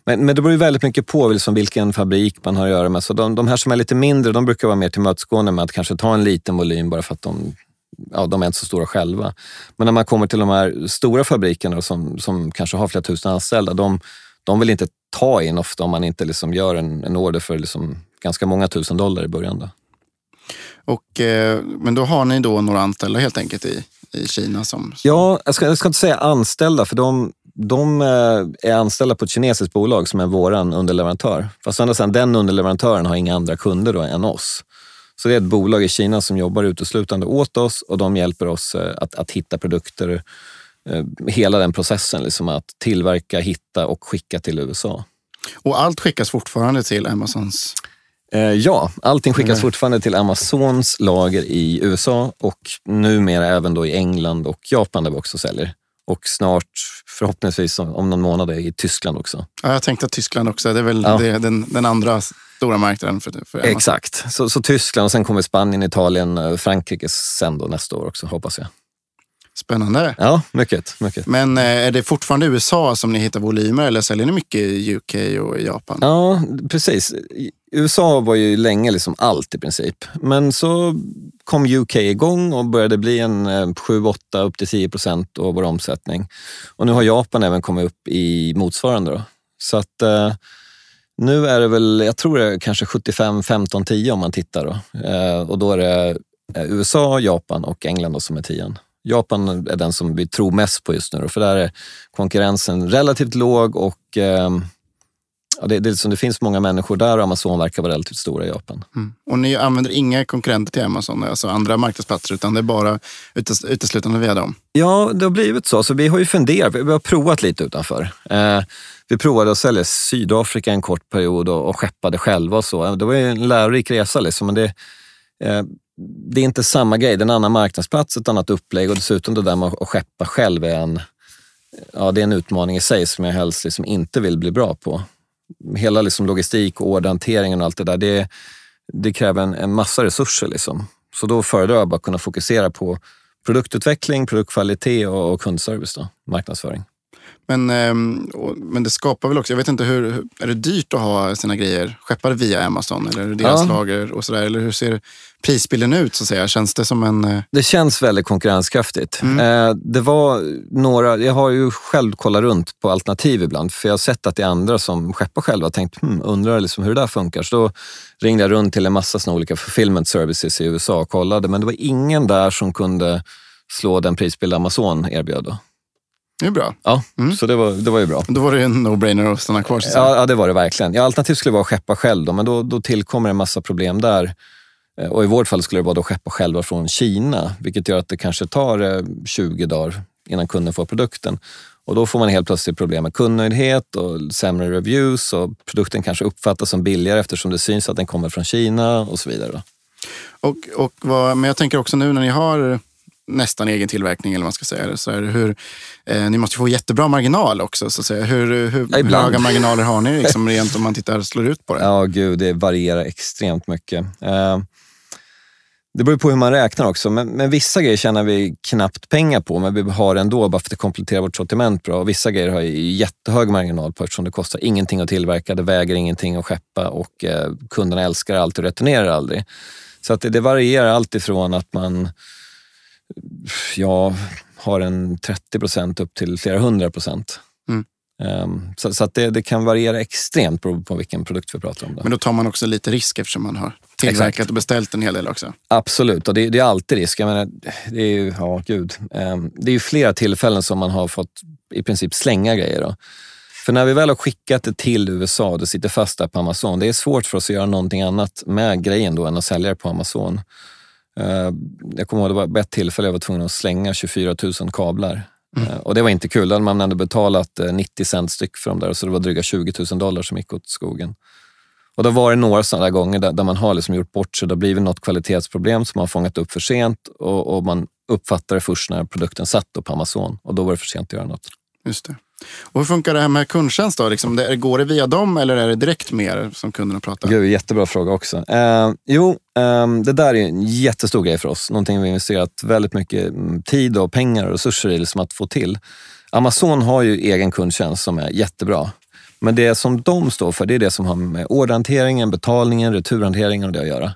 Men, men det beror ju väldigt mycket på liksom vilken fabrik man har att göra med. Så de, de här som är lite mindre, de brukar vara mer tillmötesgående med att kanske ta en liten volym bara för att de, ja, de är inte så stora själva. Men när man kommer till de här stora fabrikerna som, som kanske har flera tusen anställda, de, de vill inte ta in ofta om man inte liksom gör en, en order för liksom ganska många tusen dollar i början. Då. Och, eh, men då har ni då några anställda helt enkelt i, i Kina som... Ja, jag ska, jag ska inte säga anställda, för de, de eh, är anställda på ett kinesiskt bolag som är våran underleverantör. Fast å andra sidan, den underleverantören har inga andra kunder då än oss. Så det är ett bolag i Kina som jobbar uteslutande åt oss och de hjälper oss eh, att, att hitta produkter hela den processen, liksom att tillverka, hitta och skicka till USA. Och allt skickas fortfarande till Amazons? Eh, ja, allting skickas fortfarande till Amazons lager i USA och numera även då i England och Japan där vi också säljer. Och snart, förhoppningsvis om någon månad, i Tyskland också. Ja, jag tänkte att Tyskland också, det är väl ja. det, den, den andra stora marknaden för, för Amazon. Exakt, så, så Tyskland och sen kommer Spanien, Italien, eh, Frankrike sen då nästa år också hoppas jag. Spännande. Ja, mycket, mycket. Men eh, är det fortfarande USA som ni hittar volymer eller säljer ni mycket i UK och i Japan? Ja, precis. USA var ju länge liksom allt i princip. Men så kom UK igång och började bli en 7-8 eh, upp till 10 procent av vår omsättning. Och nu har Japan även kommit upp i motsvarande. Då. Så att eh, nu är det väl, jag tror det är kanske 75, 15, 10 om man tittar. Då. Eh, och då är det eh, USA, Japan och England då som är tian. Japan är den som vi tror mest på just nu, för där är konkurrensen relativt låg och eh, ja, det, det, liksom, det, finns många människor där och Amazon verkar vara relativt stora i Japan. Mm. Och ni använder inga konkurrenter till Amazon, alltså andra marknadsplatser, utan det är bara utes, uteslutande via dem? Ja, det har blivit så. så vi har ju funderat, vi har provat lite utanför. Eh, vi provade att sälja Sydafrika en kort period och, och skeppade själva och så. Det var ju en lärorik resa, liksom, men det, eh, det är inte samma grej. Det är en annan marknadsplats, ett annat upplägg och dessutom det där med att skeppa själv är en, ja, det är en utmaning i sig som jag helst liksom inte vill bli bra på. Hela liksom logistik och orderhanteringen och allt det där, det, det kräver en, en massa resurser. Liksom. Så då föredrar jag bara kunna fokusera på produktutveckling, produktkvalitet och, och kundservice, då, marknadsföring. Men, ehm, men det skapar väl också, jag vet inte, hur, är det dyrt att ha sina grejer skeppade via Amazon eller deras ja. lager och sådär? Eller hur ser prisbilden ut så att säga? Känns det som en... Eh, det känns väldigt konkurrenskraftigt. Mm. Eh, det var några, jag har ju själv kollat runt på alternativ ibland, för jag har sett att det är andra som skeppar själva och tänkt, hmm, undrar liksom hur det där funkar. Så då ringde jag runt till en massa olika fulfillment services i USA och kollade, men det var ingen där som kunde slå den prisbild Amazon erbjöd. Då. Det är bra. Ja, mm. så det var, det var ju bra. Då var det en no-brainer att stanna kvar. Ja, ja, det var det verkligen. Ja, alternativt skulle det vara att skeppa själv, då, men då, då tillkommer en massa problem där. Eh, och I vårt fall skulle det vara att skeppa själva från Kina, vilket gör att det kanske tar 20 eh, dagar innan kunden får produkten. Och Då får man helt plötsligt problem med kundnöjdhet och sämre reviews och produkten kanske uppfattas som billigare eftersom det syns att den kommer från Kina och så vidare. Och, och vad, men jag tänker också nu när ni har nästan egen tillverkning eller vad man ska säga. Så här, hur, eh, ni måste få jättebra marginal också. Så att säga. Hur, hur, ja, hur höga marginaler har ni liksom, rent om man tittar slår ut på det? Ja, gud, det varierar extremt mycket. Eh, det beror på hur man räknar också, men, men, vissa grejer tjänar vi knappt pengar på, men vi har ändå bara för att det kompletterar vårt sortiment bra. Och vissa grejer har jättehög marginal på eftersom det kostar ingenting att tillverka, det väger ingenting att skeppa och eh, kunderna älskar allt och returnerar aldrig. Så att det, det varierar allt ifrån att man jag har en 30 procent upp till flera hundra procent. Mm. Um, så, så att det, det, kan variera extremt beroende på vilken produkt vi pratar om. Då. Men då tar man också lite risk eftersom man har tillverkat Exakt. och beställt en hel del också. Absolut, och det, det är alltid risk. Jag menar, det är ju, ja, gud. Um, det är ju flera tillfällen som man har fått i princip slänga grejer. Då. För när vi väl har skickat det till USA och det sitter fast där på Amazon, det är svårt för oss att göra någonting annat med grejen då än att sälja det på Amazon. Eh, jag kommer ihåg det var ett tillfälle jag var tvungen att slänga 24 000 kablar. Mm. Eh, och det var inte kul. Då hade man ändå betalat 90 eh, cent styck för dem där, så det var dryga 20 000 dollar som gick åt skogen. Och då var det några sådana gånger där, där, man har liksom gjort bort sig. Det har blivit något kvalitetsproblem som man fångat upp för sent och, och man uppfattar det först när produkten satt på Amazon och då var det för sent att göra något. Just det. Och hur funkar det här med kundtjänst? Då? Liksom, det, går det via dem eller är det direkt med er som kunderna pratar? Gud, jättebra fråga också. Eh, jo, eh, det där är en jättestor grej för oss. Någonting vi investerat väldigt mycket mm, tid, och pengar och resurser i liksom att få till. Amazon har ju egen kundtjänst som är jättebra. Men det som de står för, det är det som har med orderhanteringen, betalningen, returhanteringen och det att göra.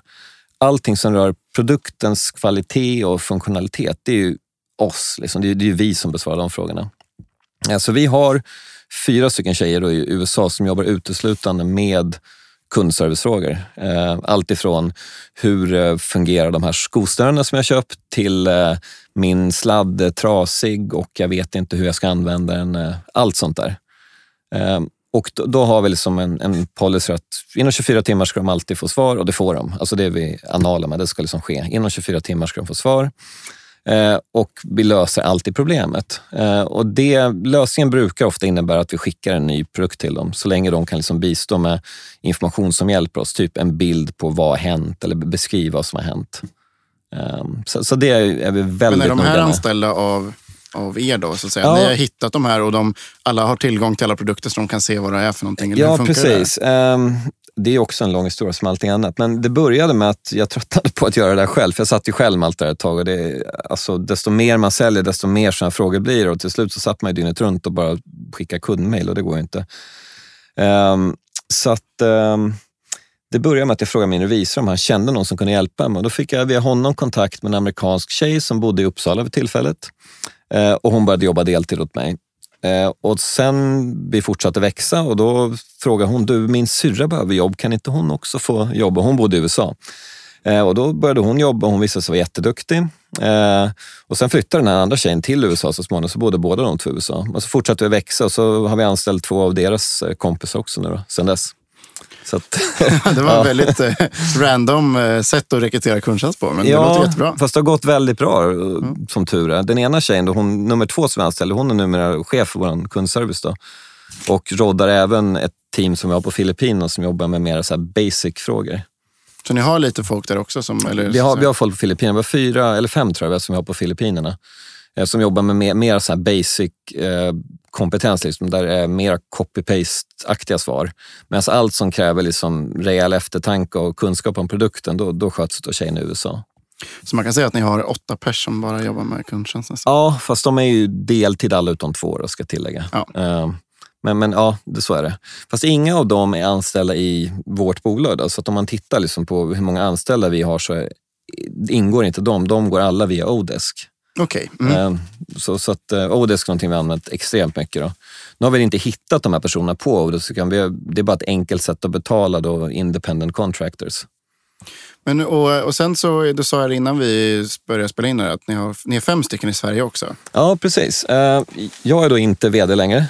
Allting som rör produktens kvalitet och funktionalitet, det är ju oss. Liksom. Det, är, det är ju vi som besvarar de frågorna. Alltså vi har fyra stycken tjejer i USA som jobbar uteslutande med kundservicefrågor. Eh, allt ifrån hur eh, fungerar de här skosnörena som jag köpt till eh, min sladd är trasig och jag vet inte hur jag ska använda den. Eh, allt sånt där. Ehm, och då, har vi liksom en, en policy att inom 24 timmar ska de alltid få svar och det får de. Alltså det är vi anala med, det ska liksom ske. Inom 24 timmar ska de få svar. Eh, och vi löser alltid problemet. Eh, och det, lösningen brukar ofta innebära att vi skickar en ny produkt till dem, så länge de kan liksom bistå med information som hjälper oss. Typ en bild på vad har hänt eller beskriva vad som har hänt. Eh, så, så, det är vi väldigt Men är de här noga anställda av, av er då? Så att säga? Ja. Ni har hittat de här och de, alla har tillgång till alla produkter så de kan se vad det är för någonting? eller Ja, precis. Det är också en lång historia som allting annat. Men det började med att jag tröttnade på att göra det där själv. För jag satt ju själv med allt det här ett tag. Och det, alltså, desto mer man säljer, desto mer sådana frågor blir det. Och till slut så satt man ju dygnet runt och bara skickade kundmail och det går ju inte. Um, så att Um, det började med att jag frågade min revisor om han kände någon som kunde hjälpa mig. Och då fick jag via honom kontakt med en amerikansk tjej som bodde i Uppsala vid tillfället. Eh, och hon började jobba deltid åt mig. Eh, och sen vi fortsatte växa och då frågade hon, du min syrra behöver jobb, kan inte hon också få jobb? Och hon bodde i USA. Eh, och då började hon jobba och hon visade sig vara jätteduktig. Eh, och sen flyttade den här andra tjejen till USA så småningom, så bodde båda de två i USA. Och så fortsatte vi växa och så har vi anställt två av deras kompisar också nu då, sen dess. Så att, Det var Ja. ett väldigt eh, random eh, sätt att rekrytera kundtjänst på, men det låter jättebra. fast det har gått väldigt bra eh, som tur är. Den ena tjejen, då, hon, nummer två som vi anställde, hon är numera chef för vår kundservice. Då. Och roddar även ett team som vi har på Filippinerna som jobbar med mer så basic-frågor. Så ni har lite folk där också? Som, eller, Vi har, vi har folk på Filippinerna, vi har fyra eller fem tror jag som vi har på Filippinerna. Eh, Som jobbar med mer, mer så basic eh, kompetens, liksom, där det är mer copy-paste-aktiga svar. Medan allt som kräver liksom rejäl eftertanke och kunskap om produkten, då, då sköts det av tjejerna i USA. Så man kan säga att ni har åtta pers som bara jobbar med kundtjänst? Ja, fast de är ju deltid alla utom två, då, ska tillägga. Ja. Eh, Men, men ja, det, så är det. Fast inga av dem är anställda i vårt bolag. Då, så att om man tittar liksom på hur många anställda vi har så är, ingår inte de. De går alla via Odesk. Okej. Mm. Eh, Så, så att eh, Odesk är någonting vi använt extremt mycket. Då. Nu har vi inte hittat de här personerna på Odesk. så kan vi, det är bara ett enkelt sätt att betala då independent contractors. Men, och, och sen så, du sa här innan vi började spela in här att ni, har, ni är fem stycken i Sverige också. Ja, precis. Eh, Jag är då inte vd längre.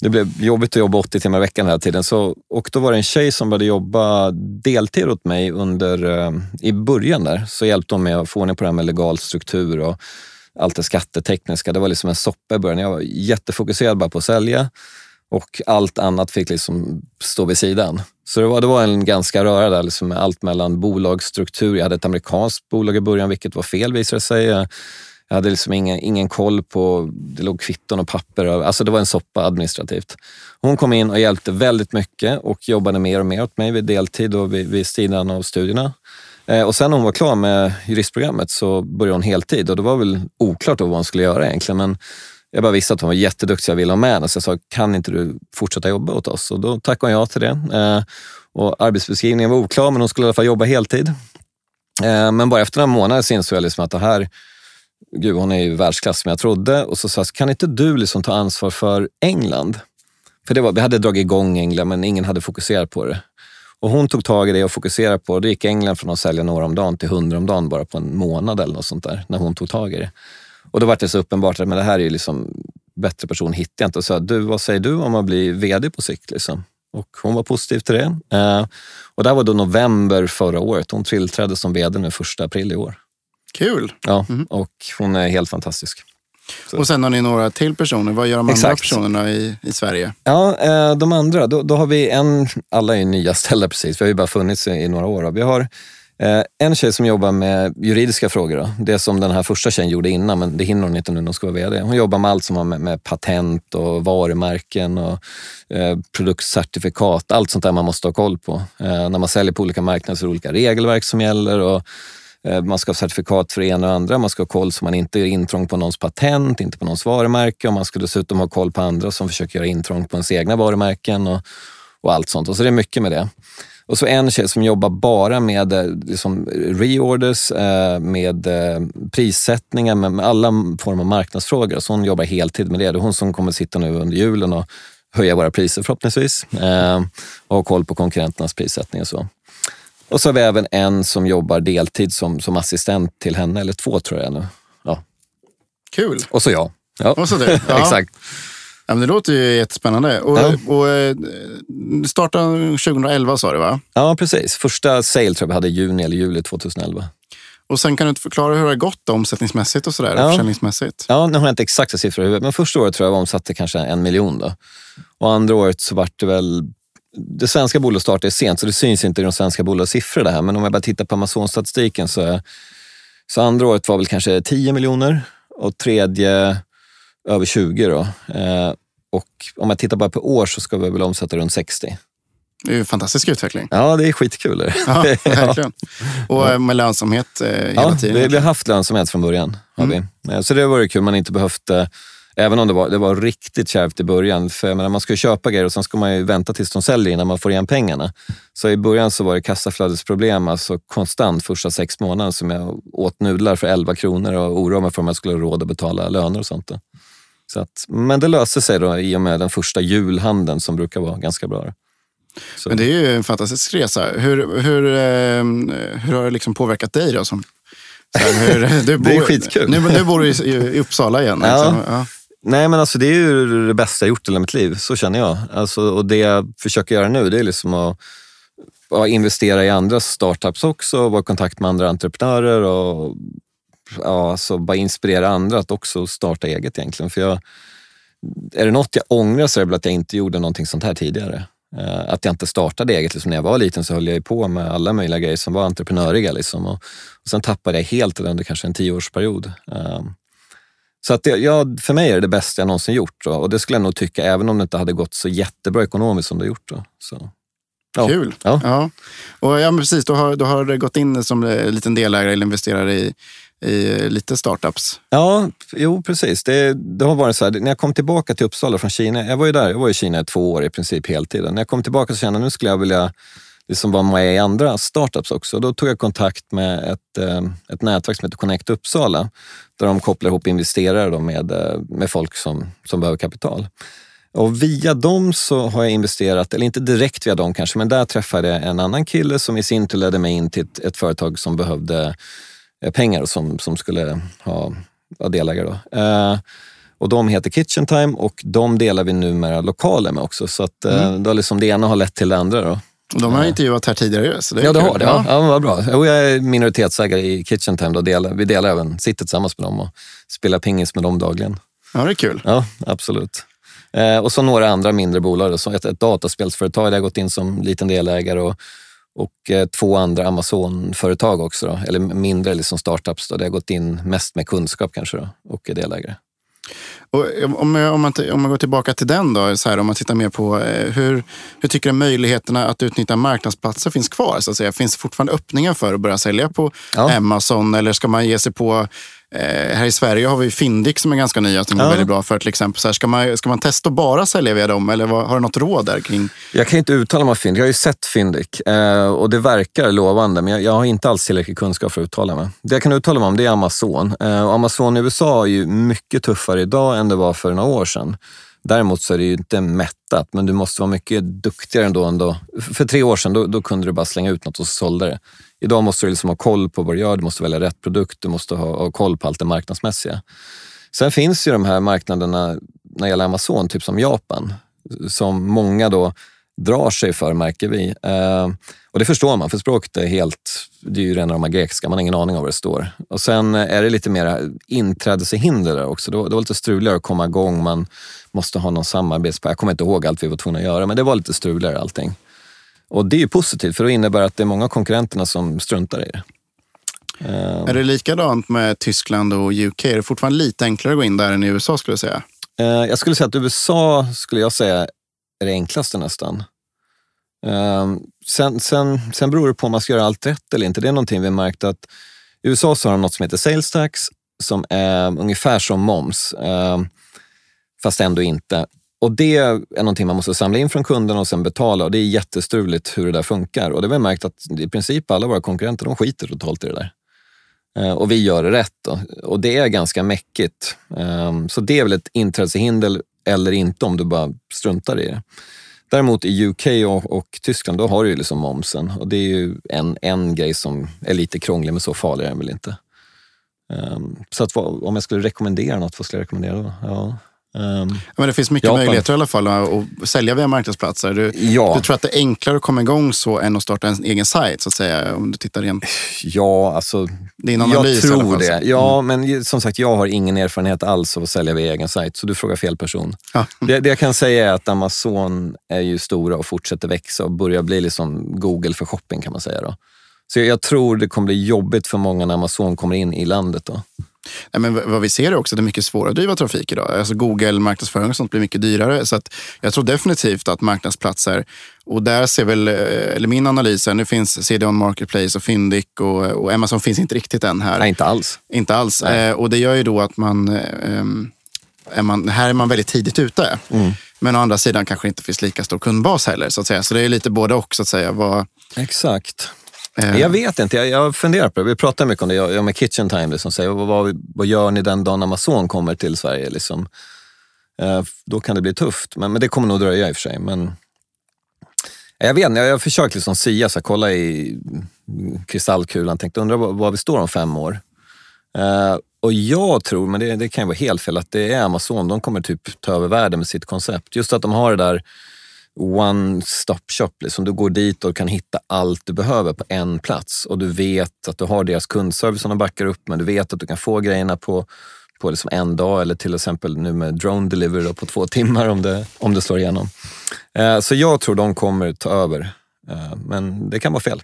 Det blev jobbigt att jobba 80 timmar i veckan hela tiden. Så, och då var det en tjej som började jobba deltid åt mig under, eh, i början där. Så hjälpte hon mig att få ordning på det här med legal struktur och allt det skattetekniska. Det var liksom en soppa i början. Jag var jättefokuserad bara på att sälja och allt annat fick liksom stå vid sidan. Så det var, det var en ganska röra där, liksom med allt mellan bolagsstruktur. Jag hade ett amerikanskt bolag i början, vilket var fel visade det sig. Jag hade liksom ingen, ingen koll på, det låg kvitton och papper. Alltså det var en soppa administrativt. Hon kom in och hjälpte väldigt mycket och jobbade mer och mer åt mig vid deltid och vid, vid sidan av studierna. Eh, och sen när hon var klar med juristprogrammet så började hon heltid och det var väl oklart då vad hon skulle göra egentligen. Men jag bara visste att hon var jätteduktig och jag ville ha med henne. Så jag sa, kan inte du fortsätta jobba åt oss? Och då tackade hon ja till det. Eh, och arbetsbeskrivningen var oklar, men hon skulle i alla fall jobba heltid. Eh, men bara efter några månader så insåg jag liksom att det här, gud hon är ju världsklass som jag trodde. Och så sa jag, kan inte du liksom ta ansvar för England? För det var, vi hade dragit igång England, men ingen hade fokuserat på det. Och hon tog tag i det och fokuserade på det. Då gick England från att sälja några om dagen till hundra om dagen bara på en månad eller något sånt där, när hon tog tag i det. Och då var det så uppenbart att men det här är ju liksom, bättre person hittar jag inte. Och sa, du, vad säger du om att bli vd på sikt? Liksom? Och hon var positiv till det. Eh, och det här var då november förra året. Hon tillträdde som vd nu första april i år. Kul! Ja, och hon är helt fantastisk. Så. Och sen har ni några till personer. Vad gör de andra Exakt. personerna i, i Sverige? Ja, eh, de andra, då, då har vi en, alla är nya ställda precis, vi har ju bara funnits i, i några år. då. Vi har eh, en tjej som jobbar med juridiska frågor, då. det som den här första tjejen gjorde innan, men det hinner hon inte nu när hon ska vara VD. Hon jobbar med allt som har med, med patent och varumärken och eh, produktcertifikat, allt sånt där man måste ha koll på. Eh, när man säljer på olika marknader så är det olika regelverk som gäller och Eh, man ska ha certifikat för det ena och andra. Man ska ha koll så man inte gör intrång på någons patent, inte på någons varumärke. Och man ska dessutom ha koll på andra som försöker göra intrång på ens egna varumärken och, och allt sånt. Och så det är mycket med det. Och så en tjej som jobbar bara med eh, liksom, reorders, eh, med prissättningar, med, alla former av marknadsfrågor. Så hon jobbar heltid med det. Det är hon som kommer sitta nu under julen och höja våra priser förhoppningsvis. Och ha koll på konkurrenternas prissättning och så. Och så har vi även en som jobbar deltid som, som assistent till henne, eller två tror jag nu. Ja. Kul! Och så jag. Ja. Och så du. Ja. Exakt. Ja, men det låter ju jättespännande. Och, Ja. och, eh, startade 2011 sa du va? Ja, precis. Första sale tror jag vi hade i juni eller juli 2011. Och sen kan du inte förklara hur det har gått då, omsättningsmässigt och sådär, Ja. försäljningsmässigt? Ja, nu har jag inte exakta siffror i huvudet, men första året tror jag vi omsatte kanske en miljon. Då. Och andra året så vart det väl... Det svenska bolaget startade sent, så det syns inte i de svenska bolagens siffror det här. Men om jag bara tittar på Amazon-statistiken så, så andra året var väl kanske 10 miljoner och tredje över 20. Då. Eh, och om jag tittar bara på år så ska vi väl omsätta runt 60. Det är ju en fantastisk utveckling. Ja, det är skitkul. är det. Ja, verkligen. Och eh, med lönsamhet eh, hela Ja, tiden. vi, vi har haft lönsamhet från början. Har vi. Eh, Så det har varit kul. Man inte behövt, eh, även om det var, det var riktigt kärvt i början. För menar, man ska ju köpa grejer och sen ska man ju vänta tills de säljer innan man får igen pengarna. Så i början så var det kassaflödesproblem alltså konstant första sex månaderna som jag åt nudlar för 11 kronor och oroade mig för om jag skulle ha råd att betala löner och sånt. Då. Så att, men det löste sig då i och med den första julhandeln som brukar vara ganska bra. Så. Men det är ju en fantastisk resa. Hur, hur, eh, hur har det liksom påverkat dig då? Som, hur, du Det är skitkul. Nu, nu bor du i, i Uppsala igen. Ja. Liksom. Ja. Nej, men alltså det är ju det bästa jag gjort i hela mitt liv. Så känner jag. Alltså, och det jag försöker göra nu, det är liksom att, att investera i andra startups också, vara i kontakt med andra entreprenörer och ja, alltså bara inspirera andra att också starta eget egentligen. För jag, är det något jag ångrar så är det väl att jag inte gjorde någonting sånt här tidigare. Eh, att jag inte startade eget. Liksom när jag var liten så höll jag på med alla möjliga grejer som var entreprenöriga. Liksom. Och, och sen tappade jag helt det under kanske en tioårsperiod. Um, så att det, ja, för mig är det det bästa jag någonsin gjort. Då. Och det skulle jag nog tycka, även om det inte hade gått så jättebra ekonomiskt som det gjort. Då. Så. Ja. Kul. Ja. Ja. Och ja, men precis, du har, du har gått in som en liten delägare eller investerare i, i lite startups. Ja, jo precis. Det, det har varit så här, när jag kom tillbaka till Uppsala från Kina, jag var ju där, jag var i Kina i två år i princip heltid. När jag kom tillbaka så kände jag nu skulle jag vilja liksom vara med i andra startups också. Då tog jag kontakt med ett, eh, ett nätverk som heter Connect Uppsala, där de kopplar ihop investerare med, eh, med folk som, som behöver kapital. Och via dem så har jag investerat, eller inte direkt via dem kanske, men där träffade jag en annan kille som i sin tur ledde mig in till ett, ett företag som behövde eh, pengar och som, som skulle ha, ha delägare. Då. Eh, och de heter Kitchen Time och de delar vi numera lokaler med också. Så att, eh, då liksom det ena har lett till det andra. Då. De har jag intervjuat här tidigare. Så det Ja, det kul. har det. Ja. Ja, vad bra. Jo, jag är minoritetsägare i Kitchen Time. Då delar, vi delar även, sitter tillsammans med dem och spelar pingis med dem dagligen. ja, det är kul. Ja, absolut. Eh, och så några andra mindre bolag. Så ett, ett dataspelsföretag där jag gått in som liten delägare och, och eh, två andra Amazon-företag också. Då. Eller mindre liksom startups. Då, där jag gått in mest med kunskap kanske då, och är delägare. Och om, om, man, om man går tillbaka till den då, så här, om man tittar mer på eh, hur, hur tycker du möjligheterna att utnyttja marknadsplatser finns kvar? Så att säga? Finns det fortfarande öppningar för att börja sälja på Ja. Amazon eller ska man ge sig på Eh, här i Sverige har vi Fyndik som är ganska nya som går Ja. väldigt bra för till exempel. Så här, ska, man, ska man testa att bara sälja via dem eller vad, har du något råd där kring? Jag kan inte uttala mig om Fyndik. Jag har ju sett Fyndik eh, och det verkar lovande, men jag, jag har inte alls tillräcklig kunskap för att uttala mig. Det jag kan uttala mig om det är Amazon. Eh, Amazon i USA är ju mycket tuffare idag än det var för några år sedan. Däremot så är det ju inte mättat, men du måste vara mycket duktigare ändå. ändå. För tre år sedan då, då kunde du bara slänga ut något och så sålde det. Idag måste du liksom ha koll på vad du gör, du måste välja rätt produkt, du måste ha, ha koll på allt det marknadsmässiga. Sen finns ju de här marknaderna när det gäller Amazon, typ som Japan, som många då drar sig för, märker vi. Eh, och det förstår man, för språket är helt... Det är ju rena rama grekiska, man har ingen aning om vad det står. Och sen är det lite mer inträdeshinder där också. Det var, det var lite struligare att komma igång, man måste ha någon samarbetsplan. Jag kommer inte ihåg allt vi var tvungna att göra, men det var lite struligare allting. Och det är ju positivt, för det innebär att det är många konkurrenterna som struntar i det. Eh, Är det likadant med Tyskland och UK? Är det fortfarande lite enklare att gå in där än i USA skulle jag säga? Eh, Jag skulle säga att USA skulle jag säga är det enklaste nästan. Eh, Sen, sen, sen beror det på om man ska göra allt rätt eller inte. Det är någonting vi har märkt att i USA så har de något som heter sales tax som är ungefär som moms, eh, fast ändå inte. Och det är någonting man måste samla in från kunderna och sen betala och det är jättestruligt hur det där funkar. Och det har vi märkt att i princip alla våra konkurrenter de skiter totalt i det där. Eh, och vi gör det rätt. Då. Och det är ganska mäckigt. Ehm, så det är väl ett inträdeshinder eller inte om du bara struntar i det. Däremot i UK och, och Tyskland, då har du ju liksom momsen. Och det är ju en, en grej som är lite krånglig, men så farlig är den väl inte. Ehm, så att, om jag skulle rekommendera något, vad skulle jag rekommendera då? Ja. Um, Men det finns mycket Japan. möjligheter i alla fall att sälja via marknadsplatser. Du, Ja. du tror att det är enklare att komma igång så än att starta en egen sajt, så att säga? Om du tittar rent... ja, alltså Din analys i jag alla tror fall, så. det. Ja, men ju- som sagt, jag har ingen erfarenhet alls av att sälja via egen sajt, så du frågar fel person. Ja. Det, det jag kan säga är att Amazon är ju stora och fortsätter växa och börjar bli liksom Google för shopping kan man säga. Då. Så jag, jag tror det kommer bli jobbigt för många när Amazon kommer in i landet. Då. Nej, men vad vi ser är också att det är mycket svårare att driva trafik idag. Alltså Google marknadsföring och sånt blir mycket dyrare. Så att jag tror definitivt att marknadsplatser, och där ser väl, eh, eller min analys är, nu finns CDON Marketplace och Fyndik och, och Amazon finns inte riktigt än här. Nej, inte alls. Inte alls. Eh, och det gör ju då att man, eh, är man, här är man väldigt tidigt ute. Mm. Men å andra sidan kanske inte finns lika stor kundbas heller. Så, att säga. så det är lite både och. Så att säga. Vad, Exakt. Eh. Jag vet inte, jag, jag funderar på det. Vi pratar mycket om det, jag, jag med Kitchen Time, liksom, säger, vad, vad, gör ni den dagen Amazon kommer till Sverige? Liksom? Eh, då kan det bli tufft, men, men det kommer nog dröja i och för sig. Men, jag vet inte, jag har försökt liksom sia, så här, kolla i kristallkulan, tänkte undra var vi står om fem år. Eh, och jag tror, men det, det kan ju vara helt fel, att det är Amazon, de kommer typ ta över världen med sitt koncept. Just att de har det där one stop shop. Liksom. Du går dit och kan hitta allt du behöver på en plats. Och du vet att du har deras kundservice som de backar upp men Du vet att du kan få grejerna på, på liksom en dag eller till exempel nu med drone delivery då, på två timmar om det, om det slår igenom. Eh, så jag tror de kommer ta över. Eh, men det kan vara fel.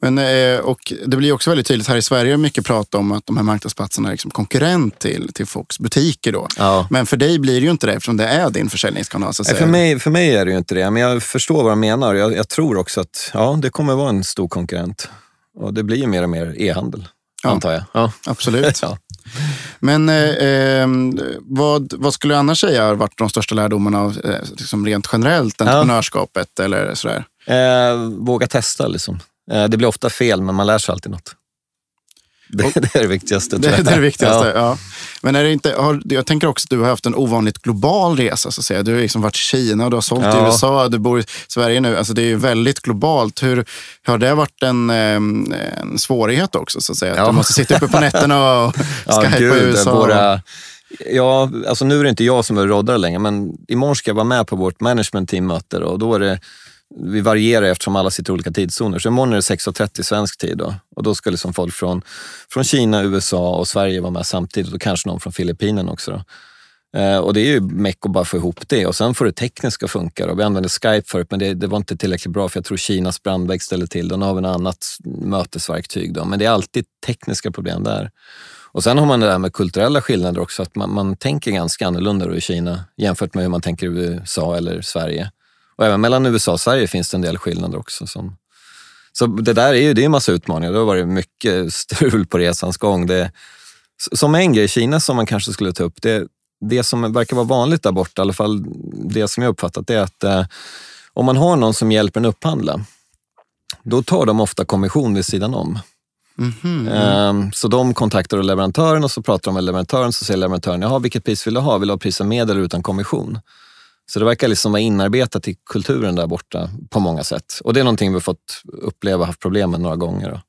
Men, eh, och det blir också väldigt tydligt här i Sverige, mycket prat om att de här marknadsplatserna är liksom konkurrent till, till folks butiker. Då. Ja. Men för dig blir det ju inte det eftersom det är din försäljningskanal. Så. För mig, för mig är det ju inte det, men jag förstår vad de menar. Jag, jag tror också att ja, det kommer vara en stor konkurrent. Och det blir ju mer och mer e-handel, Ja. antar jag. Ja. Absolut. Ja. Men eh, eh, vad, vad skulle du annars säga har varit de största lärdomarna av eh, liksom rent generellt entreprenörskapet? Eller sådär? Eh, våga testa liksom. Eh, det blir ofta fel, men man lär sig alltid något. Det, det är det viktigaste. Det, det är det viktigaste. Ja. Ja. Men är det inte, har, jag tänker också att du har haft en ovanligt global resa. Så att säga. Du har liksom varit i Kina och du har sålt i Ja. USA. Du bor i Sverige nu. Alltså det är väldigt globalt. Hur, har det varit en, en svårighet också? Så att säga? Att Ja. Du måste sitta uppe på nätterna och skypa i USA. våra, ja, alltså nu är det inte jag som är roddare längre, men imorgon ska jag vara med på vårt management team-möte och då är det vi varierar eftersom alla sitter i olika tidszoner. Så imorgon är det 6.30 svensk tid då. och då ska liksom folk från, från Kina, USA och Sverige vara med samtidigt och kanske någon från Filippinerna också. Då. Eh, och det är ju meck att bara få ihop det och sen får det tekniska funka. Då. Vi använde Skype förut men det, det var inte tillräckligt bra för jag tror Kinas brandvägg ställer till. det. Nu har vi något annat mötesverktyg. Då. Men det är alltid tekniska problem där. Och sen har man det där med kulturella skillnader också, att man, man tänker ganska annorlunda då i Kina jämfört med hur man tänker i USA eller Sverige. Och även mellan USA och Sverige finns det en del skillnader också. Som, så det där är ju det är en massa utmaningar. Det har varit mycket strul på resans gång. Det, som en grej i Kina som man kanske skulle ta upp, det, det som verkar vara vanligt där borta, i alla fall det som jag uppfattat, det är att eh, om man har någon som hjälper en upphandla, då tar de ofta kommission vid sidan om. Mhm. Ehm, Så de kontaktar leverantören och så pratar de med leverantören så säger leverantören, jaha vilket pris vill du ha? Vill du ha priset med eller utan kommission? Så det verkar liksom vara inarbetat i kulturen där borta på många sätt. Och det är någonting vi fått uppleva och haft problem med några gånger.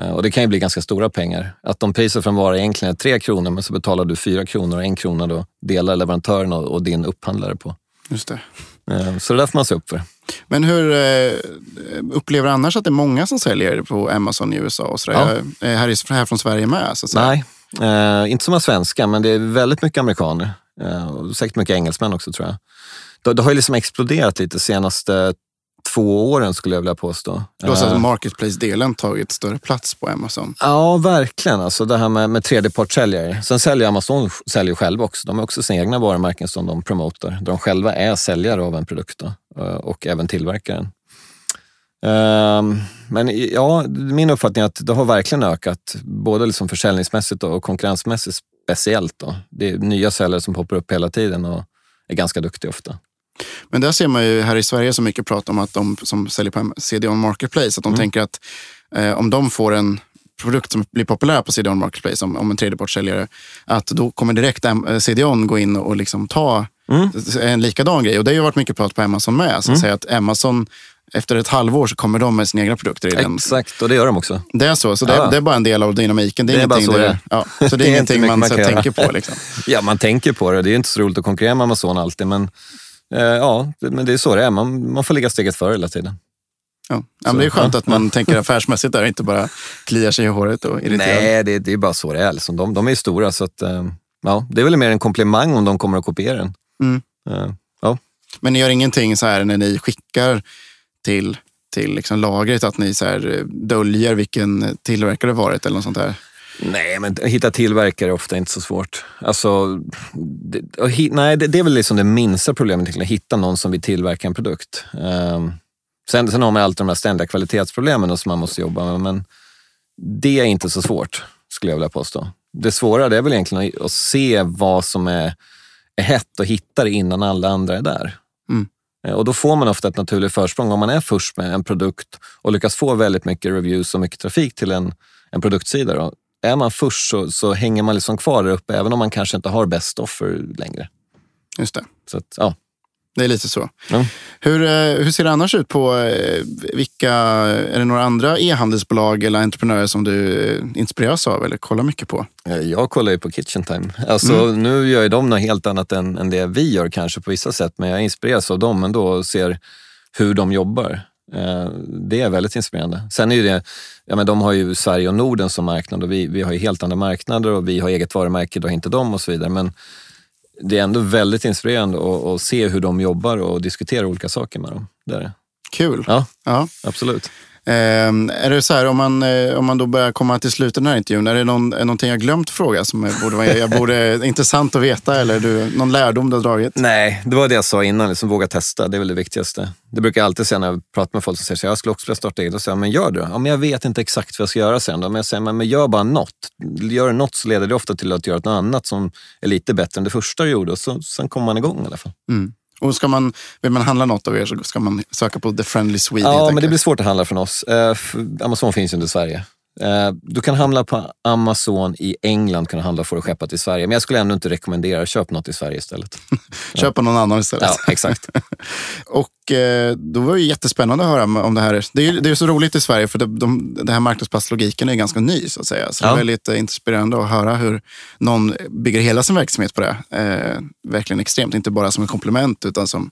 Eh, Och det kan ju bli ganska stora pengar. Att om priset för en vara egentligen är tre kronor men så betalar du fyra kronor och en krona då delar leverantören och din upphandlare på. Just det. Eh, Så det där får man se upp för. Men hur eh, upplever du annars att det är många som säljer på Amazon i USA? Och sådär? Eh, Här, här från Sverige med? Så. Nej, inte så många svenskar, men det är väldigt mycket amerikaner. Eh, och säkert mycket engelsmän också tror jag. Det, det har ju liksom exploderat lite senaste två åren skulle jag vilja påstå. Då har Eh, uh, Marketplace-delen tagit större plats på Amazon. Ja, verkligen. Alltså det här med, med tredjepartssäljare. Sen säljer Amazon säljer själv också. De har också sina egna varumärken som de promotar. De själva är säljare av en produkt då, eh, och även tillverkaren. Ehm, Men ja, min uppfattning är att det har verkligen ökat, både liksom försäljningsmässigt och konkurrensmässigt speciellt. Då. Det är nya säljare som poppar upp hela tiden och är ganska duktiga ofta. Men där ser man ju här i Sverige så mycket prat om att de som säljer på CDON Marketplace, att de Mm. tänker att eh, om de får en produkt som blir populär på CDON Marketplace, om, om en tredjepartssäljare, att då kommer direkt eh, CDON gå in och liksom ta Mm. en likadan grej. Och det har ju varit mycket prat på Amazon med. Så att säga att Amazon efter ett halvår så kommer de med sina egna produkter i den. Exakt, och det gör de också. Det är så, så det, Ja. är, det är bara en del av dynamiken. Det är, Det är bara så det är. ja, så det är, ingenting man, man tänker på. Liksom. Ja, man tänker på det. Det är inte så roligt att konkurrera med Amazon alltid, men eh, ja, det- men det är så det är. Man, man får ligga steget före hela tiden. Ja. Ja, men det är skönt att man tänker affärsmässigt där, inte bara kliar sig i håret och irriterar. Nej, det, det är bara så det är. Liksom. De, de är stora, så att, eh, ja, det är väl mer en komplimang om de kommer att kopiera den. Mm. Eh, ja. Men ni gör ingenting så här när ni skickar till, till liksom lagret, att ni så här eh, döljer vilken tillverkare det varit eller något sånt där? Nej, men hitta tillverkare är ofta inte så svårt. Alltså, det, och hi, nej, det, det är väl liksom det minsta problemet, att hitta någon som vill tillverka en produkt. Um, sen, sen har man alltid de här ständiga kvalitetsproblemen som man måste jobba med, men det är inte så svårt, skulle jag vilja påstå. Det svåra är väl egentligen att, att se vad som är, är hett och hitta det innan alla andra är där. Mm. Eh, Och då får man ofta ett naturligt försprång om man är först med en produkt och lyckas få väldigt mycket reviews och mycket trafik till en, en produktsida. Då. Är man först så, så hänger man liksom kvar där uppe även om man kanske inte har best offer längre. Just det. Så att, ja. Det är lite så. Ja. Hur, eh, hur ser det annars ut på eh, vilka, är det några andra e-handelsbolag eller entreprenörer som du eh, inspireras av eller kollar mycket på? Jag kollar ju på Kitchen Time. Alltså, Nu gör ju de något helt annat än, än det vi gör kanske på vissa sätt, men jag inspireras av dem ändå och ser hur de jobbar. Det är väldigt inspirerande. Sen är ju det, ja, men de har ju Sverige och Norden som marknad och vi, vi har ju helt andra marknader och vi har eget varumärke, då inte de och så vidare. Men det är ändå väldigt inspirerande att, att se hur de jobbar och diskutera olika saker med dem. Det är det. Kul. Ja, Ja. absolut. Ehm, är det så här, om man, eh, om man då börjar komma till slutet av den här intervjun, är det någon, är någonting jag glömt fråga som jag borde vara jag borde, intressant att veta eller du, någon lärdom du har dragit? Nej, det var det jag sa innan, liksom våga testa. Det är väl det viktigaste. Det brukar jag alltid säga när jag pratar med folk som säger så jag skulle också vilja starta eget. Säger jag, men gör det. Ja, men jag vet inte exakt vad jag ska göra sen. Då. Men jag säger, men, men gör bara något. Gör du något så leder det ofta till att göra något annat som är lite bättre än det första du gjorde. Och så, sen kommer man igång i alla fall. Mm. Och ska man, vill man handla något av er så ska man söka på The Friendly Swede. Ja, men det blir svårt att handla från oss. Eh, Amazon finns ju inte i Sverige. Eh, du kan handla på Amazon i England, kan du handla få det skeppat till Sverige. Men jag skulle ändå inte rekommendera, köp något i Sverige istället. Köp på någon annan istället. Ja, exakt. Och eh, då var det jättespännande att höra om det här. Det är det är så roligt i Sverige för det, de, det här marknadsplatslogiken är ganska ny så att säga. Så det Ja. är väldigt inspirerande att höra hur någon bygger hela sin verksamhet på det. Eh, verkligen extremt, inte bara som en komplement utan som,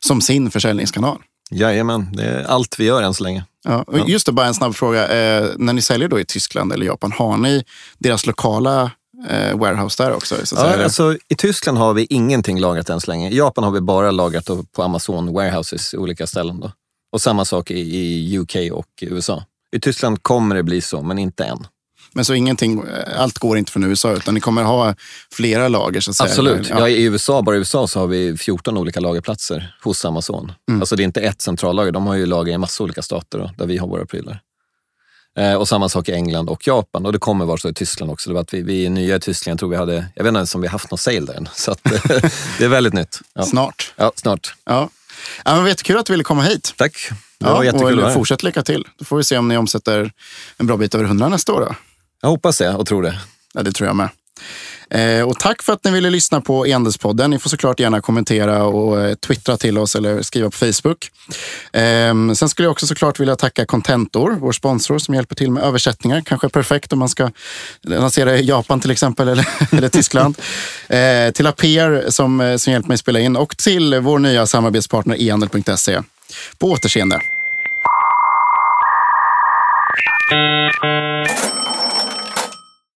som sin försäljningskanal. Jajamän, det är allt vi gör än så länge. Ja, och just det, bara en snabb fråga. Eh, när ni säljer då i Tyskland eller Japan, har ni deras lokala eh, warehouse där också? Så? Ja, alltså, I Tyskland har vi ingenting lagrat än så länge. I Japan har vi bara lagrat på Amazon warehouses i olika ställen. Då. Och samma sak i, i UK och USA. I Tyskland kommer det bli så, men inte än. Men så ingenting, eh, allt går inte från USA utan ni kommer ha flera lager? Så att säga. Absolut. Ja. Ja. I USA, bara i USA så har vi 14 olika lagerplatser hos Amazon. Alltså det är inte ett centrallager. De har ju lager i massa olika stater då, där vi har våra prylar. Eh, och samma sak i England och Japan. Och det kommer vara så i Tyskland också. Det var att vi, vi är nya i Tyskland. Jag tror vi hade, jag vet inte ens om vi har haft någon sale där än. Så att, eh, det är väldigt nytt. Ja, Snart. ja snart. Ja. Ja, men jättekul att du ville komma hit. Tack. Det Ja, var jättekul och fortsätt lycka till. Då får vi se om ni omsätter en bra bit över 100 nästa år. Då. Jag hoppas det och tror det. Ja, det tror jag med. Eh, och tack för att ni ville lyssna på Endelspodden. Ni får såklart gärna kommentera och eh, twittra till oss eller skriva på Facebook. Eh, sen skulle jag också såklart vilja tacka Contentor, vår sponsor som hjälper till med översättningar. Kanske perfekt om man ska lansera i Japan till exempel eller, eller Tyskland. Eh, till Aper som, eh, som hjälpt mig spela in och till vår nya samarbetspartner ehandel.se. På återseende.